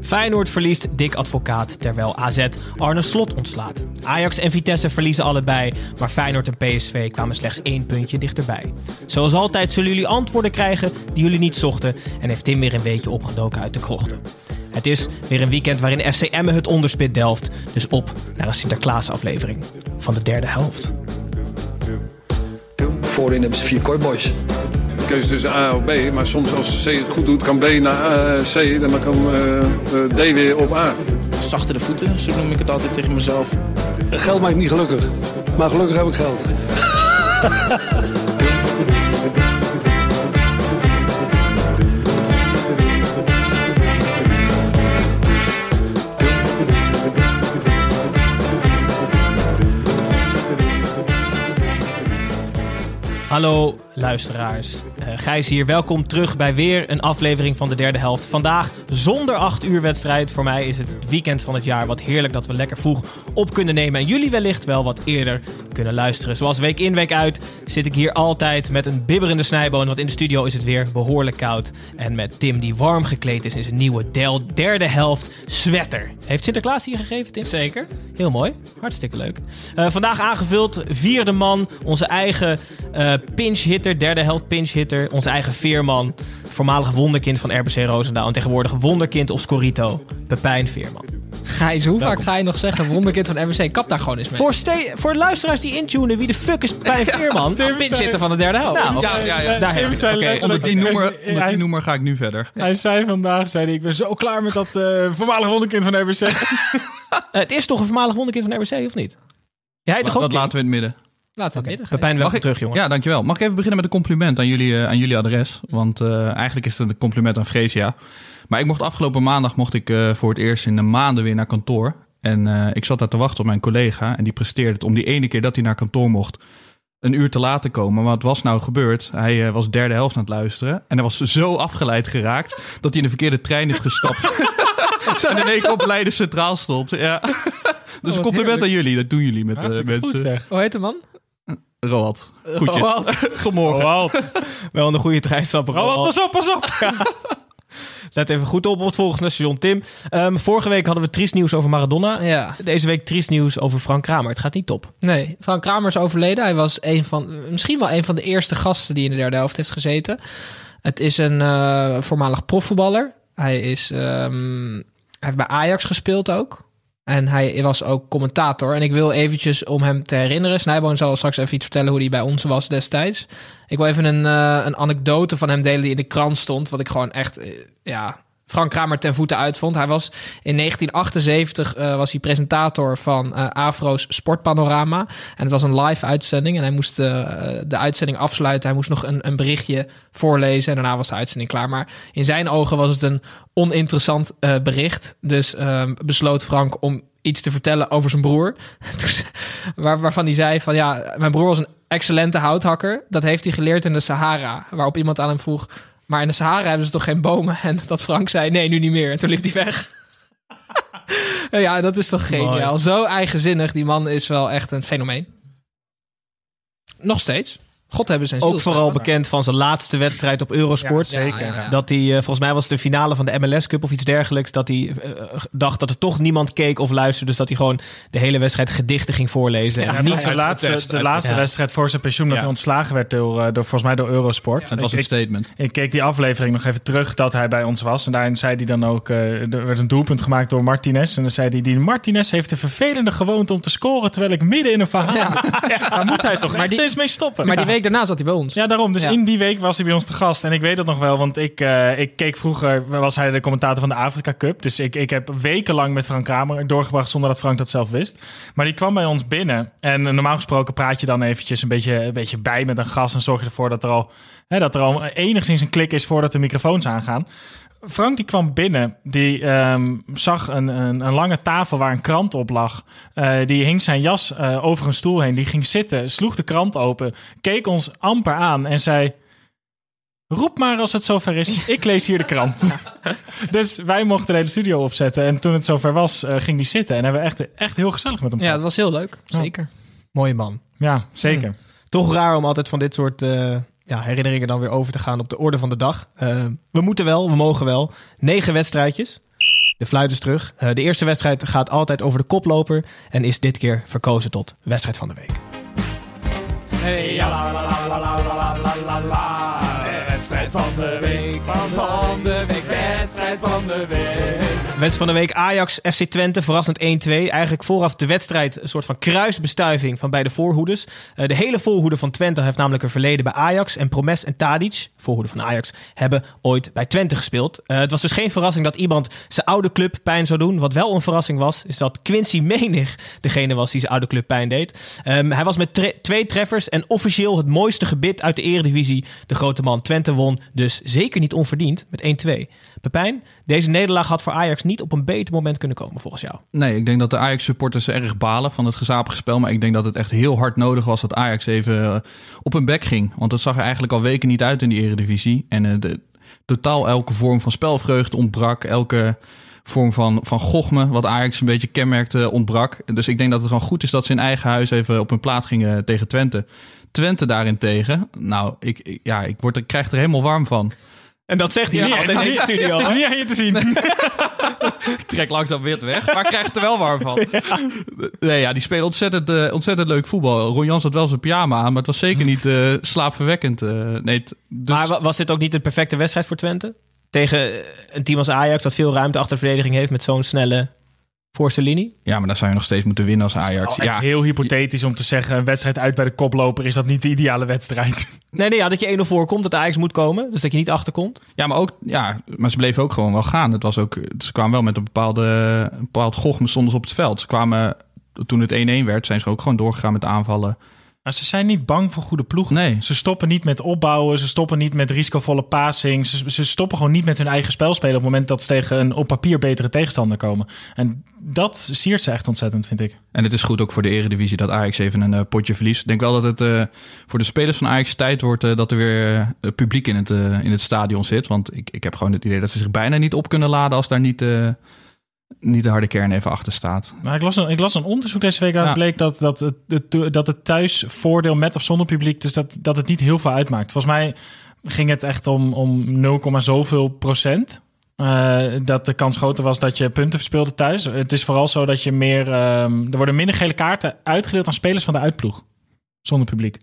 Feyenoord verliest Dick Advocaat terwijl AZ Arne Slot ontslaat. Ajax en Vitesse verliezen allebei, maar Feyenoord en PSV kwamen slechts één puntje dichterbij. Zoals altijd zullen jullie antwoorden krijgen die jullie niet zochten en heeft Tim weer een beetje opgedoken uit de krochten. Het is weer een weekend waarin FC Emmen het onderspit delft, dus op naar een Sinterklaas aflevering van de derde helft. Voorin hebben ze vier kooiboys. Keuze tussen A of B. Maar soms als C het goed doet, kan B naar eh, C. Dan kan eh, eh, D weer op A. zachter de voeten, zo noem ik het altijd tegen mezelf. Geld maakt niet gelukkig. Maar gelukkig heb ik geld. Hallo luisteraars, Eh, Gijs hier. Welkom terug bij weer een aflevering van de derde helft. Vandaag zonder 8 uur wedstrijd. Voor mij is het het weekend van het jaar. Wat heerlijk dat we lekker vroeg op kunnen nemen. En jullie wellicht wel wat eerder kunnen luisteren. Zoals week in week uit zit ik hier altijd met een bibberende snijboon. Want in de studio is het weer behoorlijk koud. En met Tim die warm gekleed is in zijn nieuwe del- derde helft sweater. Heeft Sinterklaas hier gegeven Tim? Zeker. Heel mooi. Hartstikke leuk. Eh, vandaag aangevuld, vierde man. Onze eigen eh derde helft pinch-hitter. Onze eigen veerman. Voormalig wonderkind van RBC Roosendaal. En tegenwoordig wonderkind op Scorito. Pepijn Veerman. Gijs, hoe vaak ga je nog zeggen wonderkind van RBC? Kap daar gewoon eens mee. Voor, ste- voor de luisteraars die intunen, wie de fuck is Pepijn Veerman? pinch van de derde helft. Nou, Ja, ja, ja. daar hebben we het. Oké. Onder die, noemer, onder die noemer ga ik nu verder. Hij zei vandaag, zei hij, ik ben zo klaar met dat eh voormalig wonderkind van RBC. Eh, het is toch een voormalig wonderkind van RBC, of niet? Jij toch ook? Dat laten we in het midden. Laten midden gaan. Pepijn, welkom ik- terug, jongen. Ja, dankjewel. Mag ik even beginnen met een compliment aan jullie, eh, aan jullie adres? Want eh, eigenlijk is het een compliment aan Freesia. Maar ik mocht afgelopen maandag mocht ik eh, voor het eerst in de maanden weer naar kantoor. En eh, ik zat daar te wachten op mijn collega. En die presteerde het om die ene keer dat hij naar kantoor mocht... een uur te laat te komen. Maar wat was nou gebeurd? Hij eh, was derde helft aan het luisteren. En hij was zo afgeleid geraakt... dat hij in de verkeerde trein is gestapt. en in één keer op Leiden Centraal stond. Ja. Dus een compliment aan jullie. Dat doen jullie met, zeg. Hoe heet de man? Roald. Goedjes. Roald. Goedemorgen. Roald. Wel een goede trein stappen. Oh, Roald. pas op, pas op. Let even goed op op het volgende station, Tim. Ehm, vorige week hadden we triest nieuws over Maradona. Ja. Deze week triest nieuws over Frank Kramer. Het gaat niet top. Nee, Frank Kramer is overleden. Hij was een van, misschien wel een van de eerste gasten die in de derde helft heeft gezeten. Het is een eh, voormalig profvoetballer. Hij, is, ehm, hij heeft bij Ajax gespeeld ook. En hij was ook commentator. En ik wil eventjes om hem te herinneren. Snijboon zal straks even iets vertellen hoe hij bij ons was destijds. Ik wil even een, eh, een anekdote van hem delen die in de krant stond. Wat ik gewoon echt, eh, ja, Frank Kramer ten voeten uitvond. Hij was in 1978 eh, was hij presentator van eh, Afro's Sportpanorama. En het was een live uitzending. En hij moest eh, de uitzending afsluiten. Hij moest nog een, een berichtje voorlezen. En daarna was de uitzending klaar. Maar in zijn ogen was het een oninteressant bericht. Dus ehm, besloot Frank om iets te vertellen over zijn broer. Waar, waarvan hij zei van ja, mijn broer was een excellente houthakker. Dat heeft hij geleerd in de Sahara. Waarop iemand aan hem vroeg, maar in de Sahara hebben ze toch geen bomen? En dat Frank zei, nee, nu niet meer. En toen liep hij weg. ja, dat is toch geniaal. Zo eigenzinnig. Die man is wel echt een fenomeen. Nog steeds. God hebben zijn ziel. Ook vooral bekend van zijn laatste wedstrijd op Eurosport. Ja, zeker, ja. Dat hij, eh, volgens mij was het de finale van de MLS Cup of iets dergelijks. Dat hij eh, dacht dat er toch niemand keek of luisterde. Dus dat hij gewoon de hele wedstrijd gedichten ging voorlezen. Ja, en niet de laatste, de laatste Ja. wedstrijd voor zijn pensioen dat Ja. hij ontslagen werd door, eh, door volgens mij door Eurosport. Het was een ik, statement. ik keek die aflevering nog even terug dat hij bij ons was. En daarin zei hij dan ook, eh, er werd een doelpunt gemaakt door Martinez. En dan zei hij, die Martinez heeft de vervelende gewoonte om te scoren terwijl ik midden in een verhaal zit. Ja, daar moet hij toch Maar die- eens mee stoppen. Maar die Ja. Week daarna zat hij bij ons. Ja, daarom. Dus Ja. in die week was hij bij ons te gast. En ik weet dat nog wel, want ik, eh, ik keek vroeger, was hij de commentator van de Afrika Cup. Dus ik, ik heb wekenlang met Frank Kramer doorgebracht zonder dat Frank dat zelf wist. Maar die kwam bij ons binnen. En eh, normaal gesproken praat je dan eventjes een beetje, een beetje bij met een gast. En zorg je ervoor dat er al, hè, dat er al enigszins een klik is voordat de microfoons aangaan. Frank die kwam binnen, die ehm, zag een, een, een lange tafel waar een krant op lag. Eh, die hing zijn jas eh, over een stoel heen. Die ging zitten, sloeg de krant open, keek ons amper aan en zei... Roep maar als het zover is, ik lees hier de krant. dus wij mochten de hele studio opzetten. En toen het zover was, eh, ging die zitten. En hebben we echt, echt heel gezellig met hem Ja, dat was heel leuk. Zeker. Mooie man. Ja, zeker. Toch raar om altijd van dit soort eh, ja, herinneringen dan weer over te gaan op de orde van de dag. Eh, we moeten wel, we mogen wel. Negen wedstrijdjes. De fluit is terug. Eh, de eerste wedstrijd gaat altijd over de koploper en is dit keer verkozen tot wedstrijd van de week. Wedstrijd van de week, van de week, wedstrijd van de week. Wedstrijd van de week Ajax FC Twente, verrassend 1-2. Eigenlijk vooraf de wedstrijd een soort van kruisbestuiving van beide voorhoeders. Eh, de hele voorhoede van Twente heeft namelijk een verleden bij Ajax. En Promes en Tadic, voorhoede van Ajax, hebben ooit bij Twente gespeeld. Eh, het was dus geen verrassing dat iemand zijn oude club pijn zou doen. Wat wel een verrassing was, is dat Quincy Menig degene was die zijn oude club pijn deed. Ehm, hij was met twee treffers en officieel het mooiste gebit uit de eredivisie. De grote man Twente won dus zeker niet onverdiend met 1-2. Pepijn, deze nederlaag had voor Ajax niet op een beter moment kunnen komen volgens jou. Nee, ik denk dat de Ajax-supporters erg balen van het gezapige spel. Maar ik denk dat het echt heel hard nodig was dat Ajax even eh, op hun bek ging. Want het zag er eigenlijk al weken niet uit in die eredivisie. En eh, de, totaal elke vorm van spelvreugde ontbrak. Elke vorm van, van gochme, wat Ajax een beetje kenmerkte, ontbrak. Dus ik denk dat het gewoon goed is dat ze in eigen huis even op hun plaat gingen tegen Twente. Twente daarentegen, nou, ik- ja, ik, word, ik krijg er helemaal warm van. En dat zegt hij Ja, niet in de studio. Het is niet aan je te zien. Ik trek langzaam weer weg, maar ik krijg het er wel warm van. Nee, ja, die spelen ontzettend, eh, ontzettend leuk voetbal. Ron Jans had wel zijn pyjama aan, maar het was zeker niet eh, slaapverwekkend. eh, nee, dus- Maar wa- was dit ook niet de perfecte wedstrijd voor Twente? Tegen een team als Ajax dat veel ruimte achter de verdediging heeft met zo'n snelle voorste linie? ja, maar dan zou je nog steeds moeten winnen als Ajax. Ja. Ja, Heel hypothetisch om te zeggen, een wedstrijd uit bij de koploper is dat niet de ideale wedstrijd. Nee, nee, ja, dat je 1-0 voorkomt, dat Ajax moet komen. Dus dat je niet achterkomt. ja, maar, ook, ja, maar ze bleven ook gewoon wel gaan. Het was ook, ze kwamen wel met een bepaalde een bepaald gochme stonden ze op het veld. Ze kwamen, toen het 1-1 werd, zijn ze ook gewoon doorgegaan met aanvallen. Maar ze zijn niet bang voor goede ploegen. Nee. Ze stoppen niet met opbouwen, ze stoppen niet met risicovolle passing. Ze, ze stoppen gewoon niet met hun eigen spel spelen op het moment dat ze tegen een op papier betere tegenstander komen. En dat siert ze echt ontzettend, vind ik. En het is goed ook voor de eredivisie dat Ajax even een eh, potje verliest. Ik denk wel dat het eh, voor de spelers van Ajax tijd wordt eh, dat er weer publiek in het, in het stadion zit. Want ik, ik heb gewoon het idee dat ze zich bijna niet op kunnen laden als daar niet, niet de harde kern even achter staat. Nou, ik, las een, ik las een onderzoek deze week Ja. bleek dat, dat, het, het- dat het thuisvoordeel met of zonder publiek, dus dat, dat het niet heel veel uitmaakt. Volgens mij ging het echt om, om 0, zoveel procent. Eh, dat de kans groter was dat je punten verspeelde thuis. Het is vooral zo dat je meer. ehm, er worden minder gele kaarten uitgedeeld aan spelers van de uitploeg. Zonder publiek.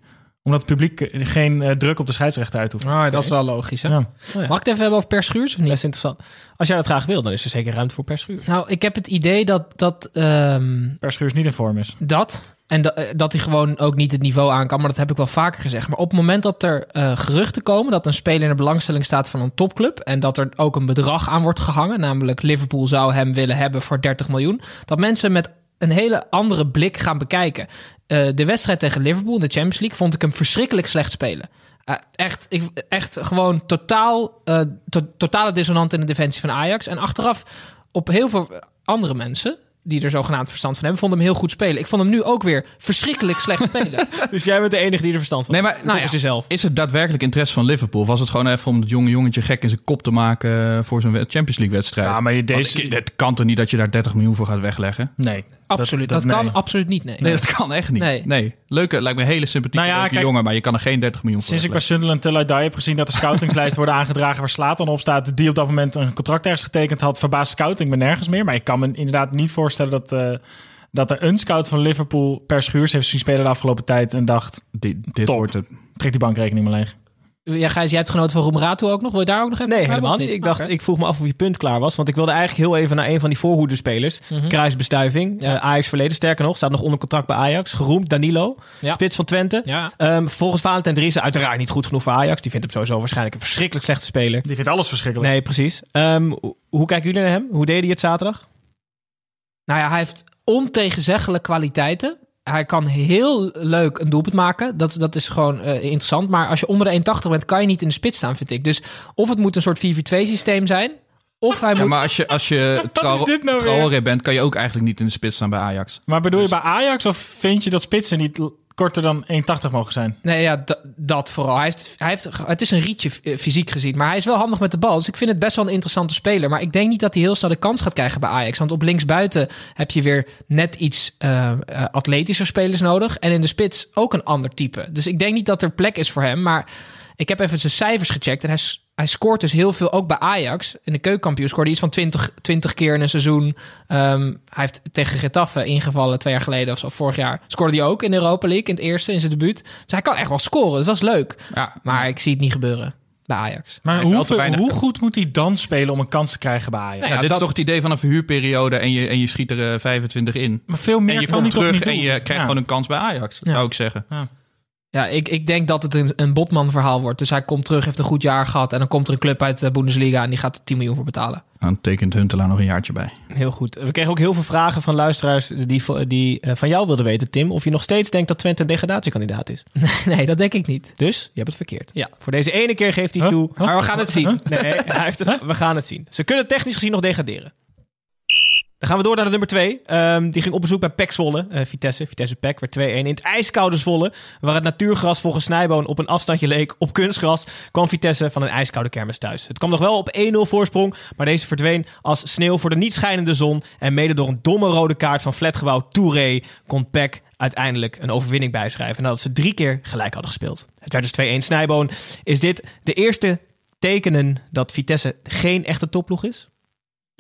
Omdat het publiek eh, geen eh, druk op de scheidsrechter uit hoeft. Ah, dat is wel logisch. Hè? Ja. Oh ja. Mag ik het even hebben over Per Schuurs of niet? Best interessant. Als jij dat graag wil, dan is er zeker ruimte voor per schuur. Nou, ik heb het idee dat dat, ehm, Per Schuurs niet in vorm is. dat en da- eh, dat hij gewoon ook niet het niveau aan kan. Maar dat heb ik wel vaker gezegd. Maar op het moment dat er eh, geruchten komen dat een speler in de belangstelling staat van een topclub en dat er ook een bedrag aan wordt gehangen, namelijk Liverpool zou hem willen hebben voor 30 miljoen, dat mensen met een hele andere blik gaan bekijken. Eh, de wedstrijd tegen Liverpool in de Champions League vond ik hem verschrikkelijk slecht spelen. Eh, echt, ik, echt gewoon totaal, eh, to- totale dissonant in de defensie van Ajax. En achteraf op heel veel andere mensen die er zogenaamd verstand van hebben, vonden hem heel goed spelen. Ik vond hem nu ook weer verschrikkelijk slecht spelen. Dus jij bent de enige die er verstand van Nee, maar heeft. nou ja, jezelf. Is het daadwerkelijk interesse van Liverpool? Of was het gewoon even om het jonge jongetje gek in zijn kop te maken voor zo'n Champions League wedstrijd? Ja, maar je deze- ik- het kan toch niet dat je daar 30 miljoen voor gaat wegleggen? Nee. Absoluut. Dat, nee. kan absoluut niet. Nee. Nee, dat kan echt niet. Nee. Nee. Leuke, lijkt me een hele sympathieke Nou ja, leuke kijk, jongen, maar je kan er geen 30 miljoen voor Sinds ik bij. Sunderland Till I Die heb gezien dat de scoutingslijst worden aangedragen waar Slaat dan op staat, die op dat moment een contract ergens getekend had, verbaast scouting me nergens meer. Maar ik kan me inderdaad niet voorstellen dat, eh, dat er een scout van Liverpool per schuurs heeft zien spelen de afgelopen tijd en dacht, Dit, dit Top. wordt het. trek die bankrekening maar leeg. Ja, Gijs, jij hebt genoten van Roemerato ook nog. Wil je daar ook nog even Nee, helemaal niet. Ik dacht, ik vroeg me af of je punt klaar was. Want ik wilde eigenlijk heel even naar een van die voorhoederspelers. Kruisbestuiving. Mhm. Ja. eh, Ajax verleden. Sterker nog, staat nog onder contract bij Ajax. Geroemd Danilo. Ja. Spits van Twente. Ja. Ehm, volgens Valentijn Driessen uiteraard niet goed genoeg voor Ajax. Die vindt hem sowieso waarschijnlijk een verschrikkelijk slechte speler. Die vindt alles verschrikkelijk. Nee, precies. Ehm, ho- hoe kijken jullie naar hem? Hoe deed hij het zaterdag? Nou ja, hij heeft ontegenzeggelijke kwaliteiten. Hij kan heel leuk een doelpunt maken. Dat, dat is gewoon eh, interessant. Maar als je onder de 1,80 bent, kan je niet in de spits staan, vind ik. Dus of het moet een soort 4-4-2 systeem zijn. Of hij Ja, moet... maar als je, als je nou? Traoré bent, kan je ook eigenlijk niet in de spits staan bij Ajax. Maar bedoel je bij Ajax of vind je dat spitsen niet korter dan 1,80 mogen zijn? Nee, ja, dat vooral. Hij heeft, hij heeft, het is een rietje eh, fysiek gezien. Maar hij is wel handig met de bal. Dus ik vind het best wel een interessante speler. Maar ik denk niet dat hij heel snel de kans gaat krijgen bij Ajax. Want op linksbuiten heb je weer net iets eh, eh, atletischer spelers nodig. En in de spits ook een ander type. Dus ik denk niet dat er plek is voor hem. Maar ik heb even zijn cijfers gecheckt. En hij, hij scoort dus heel veel, ook bij Ajax. In de keukenkampioen scoorde hij iets van 20, 20 keer in een seizoen. Ehm, hij heeft tegen Getafe ingevallen twee jaar geleden of zo, vorig jaar. Scoorde hij ook in de Europa League, in het eerste, in zijn debuut. Dus hij kan echt wel scoren, dus dat is leuk. Ja, Maar ik zie het niet gebeuren bij Ajax. Maar weinig. hoe goed moet hij dan spelen om een kans te krijgen bij Ajax? Nee, Ja, ja, dit dat- is toch het idee van een verhuurperiode en je, en je schiet er eh, 25 in. Maar veel meer En je kan komt hij toch terug niet en doen? je krijgt Ja. gewoon een kans bij Ajax, Ja. zou ik zeggen. Ja, ik, ik denk dat het een, een Botman verhaal wordt. Dus hij komt terug, heeft een goed jaar gehad. En dan komt er een club uit de Bundesliga en die gaat er 10 miljoen voor betalen. Dan tekent Huntelaar nog een jaartje bij. Heel goed. We kregen ook heel veel vragen van luisteraars die, die eh, van jou wilden weten, Tim. Of je nog steeds denkt dat Twente een degradatiekandidaat is. nee, dat denk ik niet. Dus je hebt het verkeerd. Ja. Voor deze ene keer geeft hij Huh? toe. Maar we gaan het zien. Nee, hij heeft het, we gaan het zien. Ze kunnen technisch gezien nog degraderen. Dan gaan we door naar de nummer 2. die ging op bezoek bij PEC Zwolle. eh, Vitesse, Vitesse PEC, werd 2-1. In het ijskoude Zwolle, waar het natuurgras volgens Snijboon op een afstandje leek op kunstgras, kwam Vitesse van een ijskoude kermis thuis. Het kwam nog wel op 1-0 voorsprong, maar deze verdween als sneeuw voor de niet schijnende zon. En mede door een domme rode kaart van flatgebouw Touré kon PEC uiteindelijk een overwinning bijschrijven. Nadat ze drie keer gelijk hadden gespeeld. Het werd dus 2-1 Snijboon. Is dit de eerste tekenen dat Vitesse geen echte topploeg is?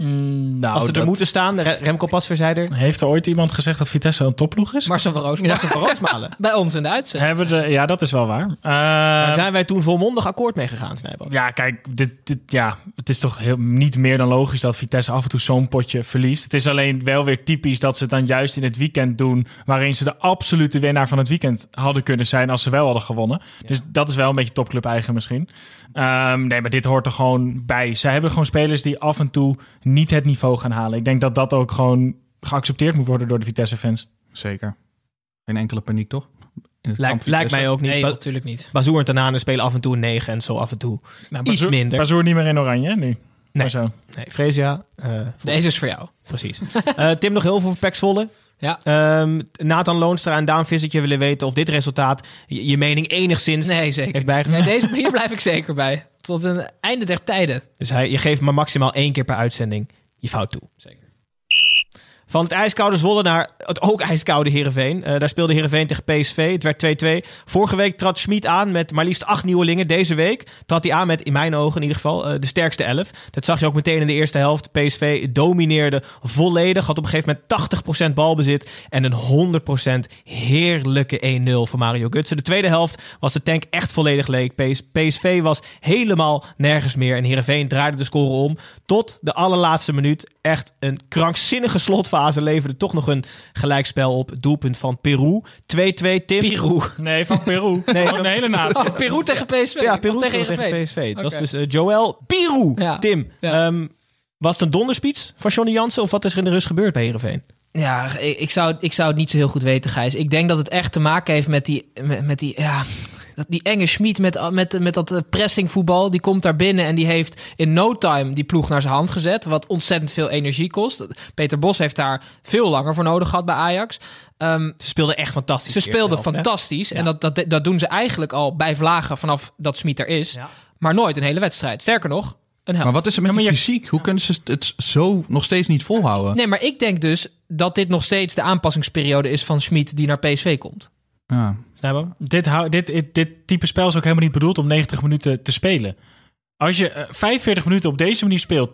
Mm, nou, Als ze er dat- moeten staan, Re- Remco Pasverzijder. Heeft er ooit iemand gezegd dat Vitesse een topploeg is? Marcel van Roosmalen. Marcel van Roosmalen. Bij ons in de uitzending. Hebben de, ja, dat is wel waar. Eh, Daar zijn wij toen volmondig akkoord mee gegaan. Ja, kijk, dit, dit, ja, het is toch heel, niet meer dan logisch dat Vitesse af en toe zo'n potje verliest. Het is alleen wel weer typisch dat ze het dan juist in het weekend doen... waarin ze de absolute winnaar van het weekend hadden kunnen zijn... als ze wel hadden gewonnen. Dus dat is wel een beetje topclub eigen misschien. Ehm, nee, maar dit hoort er gewoon bij. Ze hebben gewoon spelers die af en toe niet het niveau gaan halen. Ik denk dat dat ook gewoon geaccepteerd moet worden door de Vitesse-fans. Zeker. Geen enkele paniek, toch? Lijkt, mij ook niet. Nee, natuurlijk niet. Bazoer en Tanane spelen af en toe een 9 en zo af en toe Nou, iets minder. Bazoer niet meer in oranje, nu. Maar zo. Nee, Fresia. eh, Deze is voor jou. precies. Eh, Tim, nog heel veel voor Pek Zwolle. Ja. Ehm, Nathan Loonstra en Daan Vissertje willen weten of dit resultaat je, je mening enigszins Nee, zeker. heeft bijgedragen. Nee, deze, hier blijf ik zeker bij. Tot een einde der tijden. Dus hij, je geeft maar maximaal één keer per uitzending je fout toe. Zeker. Van het ijskoude Zwolle naar het ook ijskoude Heerenveen. Eh, daar speelde Heerenveen tegen PSV. Het werd 2-2. Vorige week trad Schmid aan met maar liefst acht nieuwelingen. Deze week trad hij aan met, in mijn ogen in ieder geval, eh, de sterkste elf. Dat zag je ook meteen in de eerste helft. PSV domineerde volledig. Had op een gegeven moment 80% balbezit. En een 100% heerlijke 1-0 voor Mario Gutsen. De tweede helft was de tank echt volledig leeg. PS- PSV was helemaal nergens meer. En Heerenveen draaide de score om. Tot de allerlaatste minuut. Echt een krankzinnige slotfase leverde toch nog een gelijkspel op. Doelpunt van Peru. 2-2 Tim. Peru. Nee, van Peru. Nee, een hele natie. Oh, Peru tegen PSV. Ja, Peru tegen. PSV. Dat is dus eh, Joël Peru. Ja. Tim, Ja. ehm, was het een donderspiets van Johnny Jansen? Of wat is er in de rust gebeurd bij Heerenveen? Ja, ik, zou, ik zou het niet zo heel goed weten, Gijs. Ik denk dat het echt te maken heeft met die, met, met die, ja, die enge Schmid met, met, met dat eh, pressingvoetbal. Die komt daar binnen en die heeft in no time die ploeg naar zijn hand gezet. Wat ontzettend veel energie kost. Peter Bos heeft daar veel langer voor nodig gehad bij Ajax. Ehm, Ze speelden echt fantastisch. ze speelden hè? fantastisch. Ja. En dat, dat, dat doen ze eigenlijk al bij Vlagen vanaf dat Schmid er is. Ja. Maar nooit een hele wedstrijd. Sterker nog, een helft. Maar wat is er met Ja, je- fysiek? Hoe kunnen ze het zo nog steeds niet volhouden? Nee, maar ik denk dus dat dit nog steeds de aanpassingsperiode is van Schmid die naar PSV komt. Ja. Dit, dit, dit, dit type spel is ook helemaal niet bedoeld om 90 minuten te spelen. Als je eh, 45 minuten op deze manier speelt,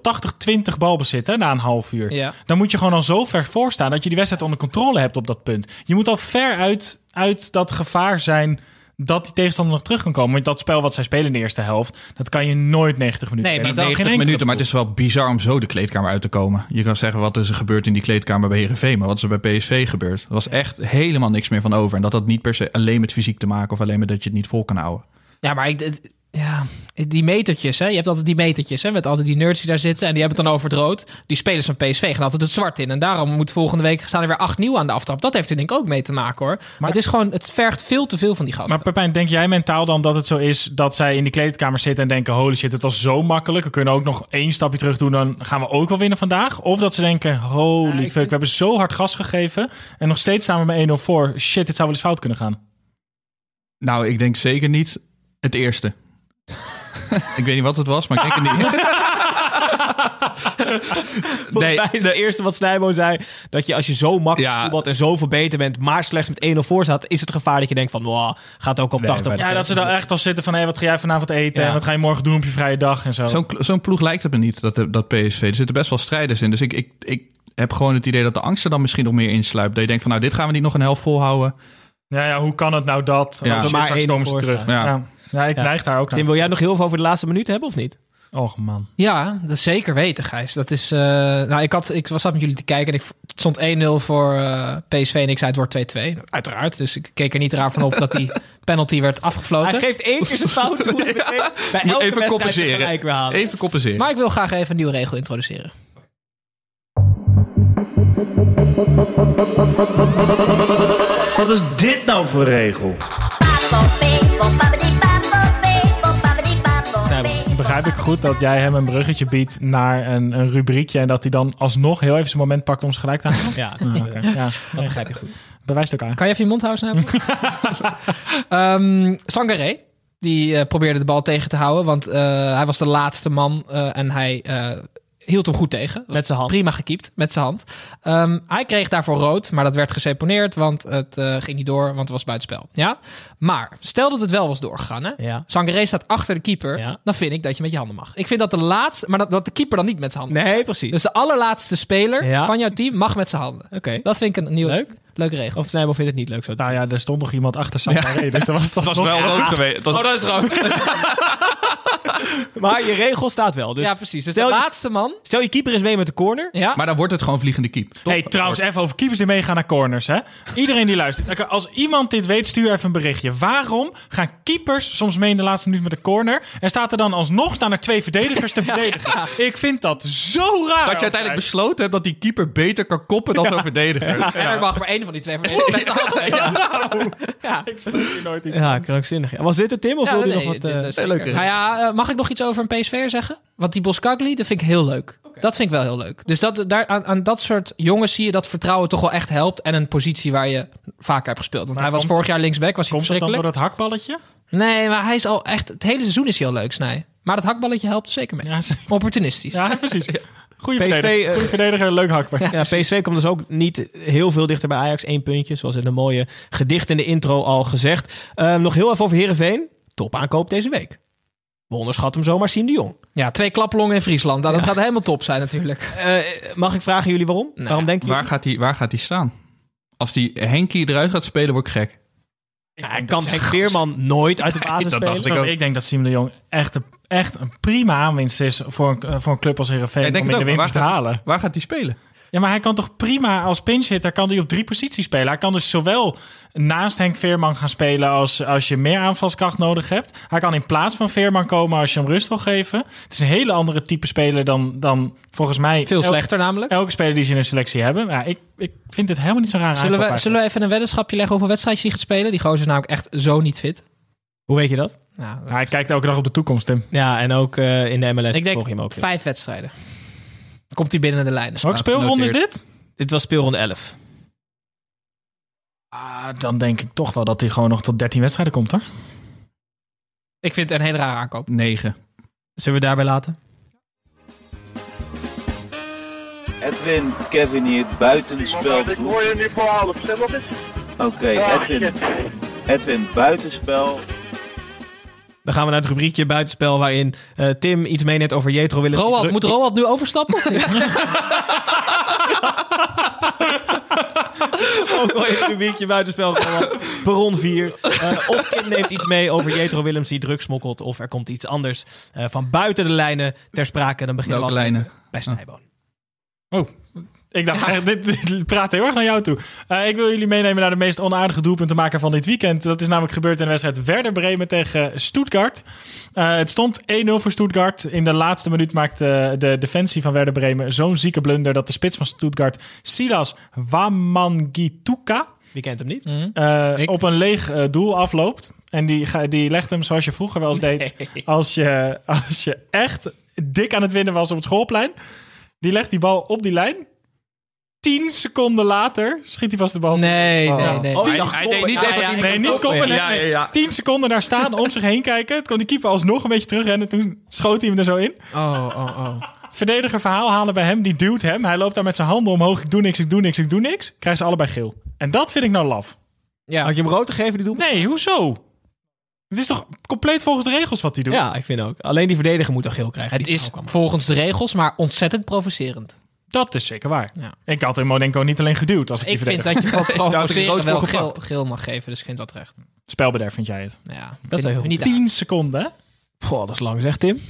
80-20 balbezit hè, na een half uur, Ja. dan moet je gewoon al zo ver voor staan dat je die wedstrijd onder controle hebt op dat punt. Je moet al ver uit, uit dat gevaar zijn dat die tegenstander nog terug kan komen. Want dat spel wat zij spelen in de eerste helft, dat kan je nooit 90 minuten Nee, spelen. maar Geen 90 enkele minuten, maar het is wel bizar om zo de kleedkamer uit te komen. Je kan zeggen, wat is er gebeurd in die kleedkamer bij Herenveen, maar wat is er bij PSV gebeurd? Er was echt helemaal niks meer van over. En dat had niet per se alleen met fysiek te maken of alleen met dat je het niet vol kan houden. Ja, maar ik, het- ja, die metertjes, hè? je hebt altijd die metertjes, hè? met altijd die nerds die daar zitten en die hebben het dan over het rood. Die spelers van PSV gaan altijd het zwart in. En daarom moet volgende week staan er weer acht nieuw aan de aftrap. Dat heeft er denk ik ook mee te maken hoor. Maar het is gewoon, het vergt veel te veel van die gasten. Maar Pepijn, denk jij mentaal dan dat het zo is dat zij in die kleedkamer zitten en denken: holy shit, het was zo makkelijk. We kunnen ook nog één stapje terug doen, dan gaan we ook wel winnen vandaag. Of dat ze denken: holy fuck, vind- we hebben zo hard gas gegeven en nog steeds staan we met 1-0 voor. Shit, dit zou wel eens fout kunnen gaan. Nou, ik denk zeker niet het eerste. ik weet niet wat het was, maar ik denk het niet. Nee, is het eerste wat Snijbo zei, dat je als je zo makkelijk Ja. voetbalt en zoveel beter bent, maar slechts met 1-0 voor staat, is het gevaar dat je denkt van, wow, gaat ook op Nee, 80 maar Ja, dat ze dan echt al zitten van: hé, wat ga jij vanavond eten? Ja. En wat ga je morgen doen op je vrije dag en zo. Zo'n zo'n ploeg lijkt het me niet, dat, dat PSV. Er zitten best wel strijders in. Dus ik, ik, ik heb gewoon het idee dat de angst er dan misschien nog meer insluipt. Dat je denkt van, nou, dit gaan we niet nog een helft volhouden. Ja, ja, hoe kan het nou dat? Ja. Ja, Maar straks 1-0 komen ze terug. Ja. Ja. ik Ja. neig daar ook naar. Tim, wil jij nog heel veel over de laatste minuut hebben of niet? Och man. Ja, dat is zeker weten, Gijs. Dat is, eh, nou, ik, had, ik was zat met jullie te kijken en ik, het stond 1-0 voor eh, PSV en ik zei het wordt 2-2. Uiteraard, dus ik keek er niet raar van op dat die penalty werd afgefloten. Hij geeft één keer zijn fout toe. Bij elke Even compenseren. Even compenseren. Maar ik wil graag even een nieuwe regel introduceren. Wat is dit nou voor regel? Nou, begrijp ik goed dat jij hem een bruggetje biedt naar een, een rubriekje en dat hij dan alsnog heel even zijn moment pakt om ze gelijk te halen? Ja, Oké, Ja, dat begrijp je goed. bewijst elkaar. Kan je even je mond houden? Ehm Sangaré, die eh, probeerde de bal tegen te houden, want eh, hij was de laatste man eh, en hij eh, hield hem goed tegen. Met zijn hand. Prima gekiept, met zijn hand. Ehm, hij kreeg daarvoor rood, maar dat werd geseponeerd, want het eh, ging niet door, want het was buitenspel. Ja? Maar stel dat het wel was doorgegaan, hè? Ja. Sangaré staat achter de keeper, Ja. dan vind ik dat je met je handen mag. Ik vind dat de laatste, maar dat, dat de keeper dan niet met zijn handen. Nee, precies. Dus de allerlaatste speler Ja. van jouw team mag met zijn handen. Oké. Dat vind ik een nieuwe, Leuk. leuke regel. Of Snijbo vindt het niet leuk zo Nou ja, er stond nog iemand achter Sangaré, dus dat was, dat was wel rood geweest. Was- Oh, dat is rood. Maar je regel staat wel. Dus ja, precies. Dus stel de je- laatste man. stel je keeper is mee met de corner. Ja. Maar dan wordt het gewoon vliegende keep. Toch? Hey, trouwens, even over keepers die meegaan naar corners. Hè? Iedereen die luistert. Als iemand dit weet, stuur even een berichtje. Waarom gaan keepers soms mee in de laatste minuut met de corner? En staat er dan alsnog staan er twee verdedigers te verdedigen? Ik vind dat zo raar. Dat je uiteindelijk besloten hebt dat die keeper beter kan koppen dan een verdediger. En er mag maar één van die twee verdedigers. Ja. Ja. Ik snap hier nooit iets. Ja, krankzinnig. Was dit het, Tim? Of Ja, wilde je nee, nog wat... eh, leuke- Nou ja, eh, mag ik nog iets over een PSV'er zeggen? Want die Boskagli, dat vind ik heel leuk. Dat vind ik wel heel leuk. Dus dat, daar, aan, aan dat soort jongens zie je dat vertrouwen toch wel echt helpt. En een positie waar je vaker hebt gespeeld. Want Maar hij was komt- vorig jaar linksback, was hij Komt het dan verschrikkelijk. door dat hakballetje? Nee, maar hij is al echt... Het hele seizoen is hij al leuk, Snij. Maar dat hakballetje helpt zeker mee. Ja, ze- Opportunistisch. ja precies. Goeie PSV, verdediger, eh, Goeie verdediger, leuk hakbal. Ja, PSV komt dus ook niet heel veel dichter bij Ajax. Eén puntje, zoals in een mooie gedicht in de intro al gezegd. Ehm, nog heel even over Heerenveen. Top aankoop deze week. We onderschatten hem zomaar, Siem de Jong. Ja, twee klaplongen in Friesland. Nou, dat gaat helemaal top zijn natuurlijk. Eh, mag ik vragen jullie waarom? Nee. Waarom denken Waar jullie? gaat hij waar gaat die staan? Als die Henkie eruit gaat spelen, word ik gek. Ja, hij kan Henk Veerman nooit uit de basis dat spelen. dacht Zo, ook. ik denk dat Siem de Jong echt een, echt een prima aanwinst is voor een, voor een club als Heerenveen Ja, ik om in de winter te halen. Waar gaat hij spelen? Ja, maar hij kan toch prima als pinchhitter kan hij op drie posities spelen. Hij kan dus zowel naast Henk Veerman gaan spelen als, als je meer aanvalskracht nodig hebt. Hij kan in plaats van Veerman komen als je hem rust wil geven. Het is een hele andere type speler dan, dan volgens mij Veel slechter namelijk. elke speler die ze in een selectie hebben. Ja, ik, ik vind het helemaal niet zo raar. Zullen we, zullen we even een weddenschapje leggen hoeveel wedstrijdjes hij gaat spelen? Die gozer is namelijk echt zo niet fit. Hoe weet je dat? Nou, hij kijkt elke dag op de toekomst, Tim. Ja, en ook eh, in de MLS ik denk volg je hem ook. vijf wedstrijden. Dan komt hij binnen de lijnen. Welke speelronde is dit? Dit was speelronde 11. Ah, dan denk ik toch wel dat hij gewoon nog tot 13 wedstrijden komt, hoor. Ik vind het een hele rare aankoop. 9. Zullen we daarbij laten? Edwin, Kevin hier, buitenspel. Ik hoor je nu voor half. Oké, Edwin, Edwin, buitenspel. Dan gaan we naar het rubriekje buitenspel waarin eh, Tim iets meeneemt over Jetro Willem. Roald, moet Roald nu overstappen? Ook wel even een weekje buitenspel. Perron 4. Eh, of Tim neemt iets mee over Jetro Willems die drugs smokkelt. Of er komt iets anders eh, van buiten de lijnen ter sprake. Dan beginnen we lijnen? bij Snijboon. Oh, ik dacht, dit, dit praat heel erg naar jou toe. Eh, ik wil jullie meenemen naar de meest onaardige doelpuntenmaker van dit weekend. Dat is namelijk gebeurd in de wedstrijd Werder Bremen tegen Stuttgart. Eh, het stond 1-0 voor Stuttgart. In de laatste minuut maakte de defensie van Werder Bremen zo'n zieke blunder... dat de spits van Stuttgart, Silas Wamangituka... Wie kent hem niet? eh, op een leeg doel afloopt. En die, die legt hem zoals je vroeger wel eens deed. Als je, als je echt dik aan het winnen was op het schoolplein. Die legt die bal op die lijn. Tien seconden later schiet hij vast de bal. Nee, Oh. nee, nee. Oh, hij, hij dacht deed niet Ja, even ja. Nee, niet komen. Nee, Ja, ja, nee. ja. Tien seconden daar staan, om zich heen kijken. Toen kon die keeper alsnog een beetje terugrennen. Toen schoot hij hem er zo in. Oh, oh, oh. Verdediger verhaal halen bij hem. Die duwt hem. Hij loopt daar met zijn handen omhoog. Ik doe niks, ik doe niks, ik doe niks. Krijgen ze allebei geel. En dat vind ik nou laf. Ja. Had je hem rood gegeven, die doelpunt? Nee, hoezo? Het is toch compleet volgens de regels wat hij doet? Ja, ik vind ook. Alleen die verdediger moet toch geel krijgen. Het is volgens de regels, maar ontzettend provocerend. Dat is zeker waar. Ja. Ik had in Modenko niet alleen geduwd als ik, Ik die vind dat je voor provoceren rood wel geel, geel mag geven, dus ik vind dat terecht. Spelbederf vind jij het. Ja, Dat is niet Tien seconden, hè? Goh, dat is lang zeg, Tim.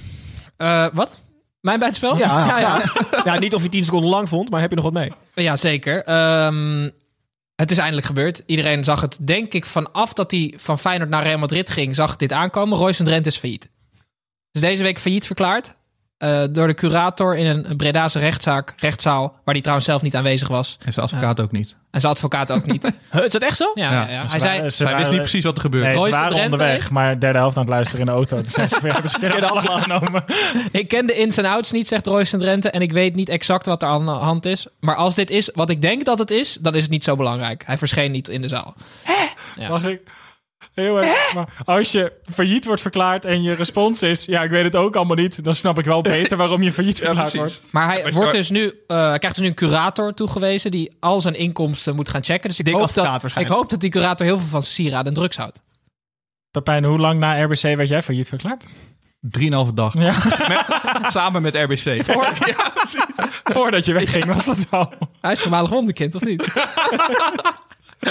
Eh, wat? Mijn buitenspel? Ja, ja, ja. ja, niet of je 10 seconden lang vond, maar heb je nog wat mee? Ja, zeker. Ehm, het is eindelijk gebeurd. Iedereen zag het, denk ik, vanaf dat hij van Feyenoord naar Real Madrid ging, zag dit aankomen. Royce Drenthe is failliet. Is deze week failliet verklaard. Eh, door de curator in een Bredase rechtszaak, rechtszaal, waar hij trouwens zelf niet aanwezig was. En zijn advocaat ook niet. En zijn advocaat ook niet. Is dat echt zo? Ja, Ja. ja, ja. Ze Hij zei, waren- ze Hij wist niet precies wat er gebeurde. Nee, ze waren Drenthe, onderweg, maar derde helft aan het luisteren in de auto. Dus zijn ze weer hebben ze weer de afslag genomen. ik ken de ins en outs niet, zegt Royce Drenthe. En ik weet niet exact wat er aan de hand is. Maar als dit is wat ik denk dat het is, dan is het niet zo belangrijk. Hij verscheen niet in de zaal. Ja. Mag ik? Heel erg. Maar als je failliet wordt verklaard en je respons is... ja, ik weet het ook allemaal niet... dan snap ik wel beter waarom je failliet verklaard wordt. Maar hij wordt dus nu, eh, hij krijgt dus nu een curator toegewezen die al zijn inkomsten moet gaan checken. Dus ik, Dik hoop dat, ik hoop dat die curator heel veel van zijn sieraden en drugs houdt. Pepijn, hoe lang na RBC werd jij failliet verklaard? Drieënhalve dag. Ja, Met, samen met RBC. voordat je wegging was dat al. Hij is voormalig wonderkind, of niet?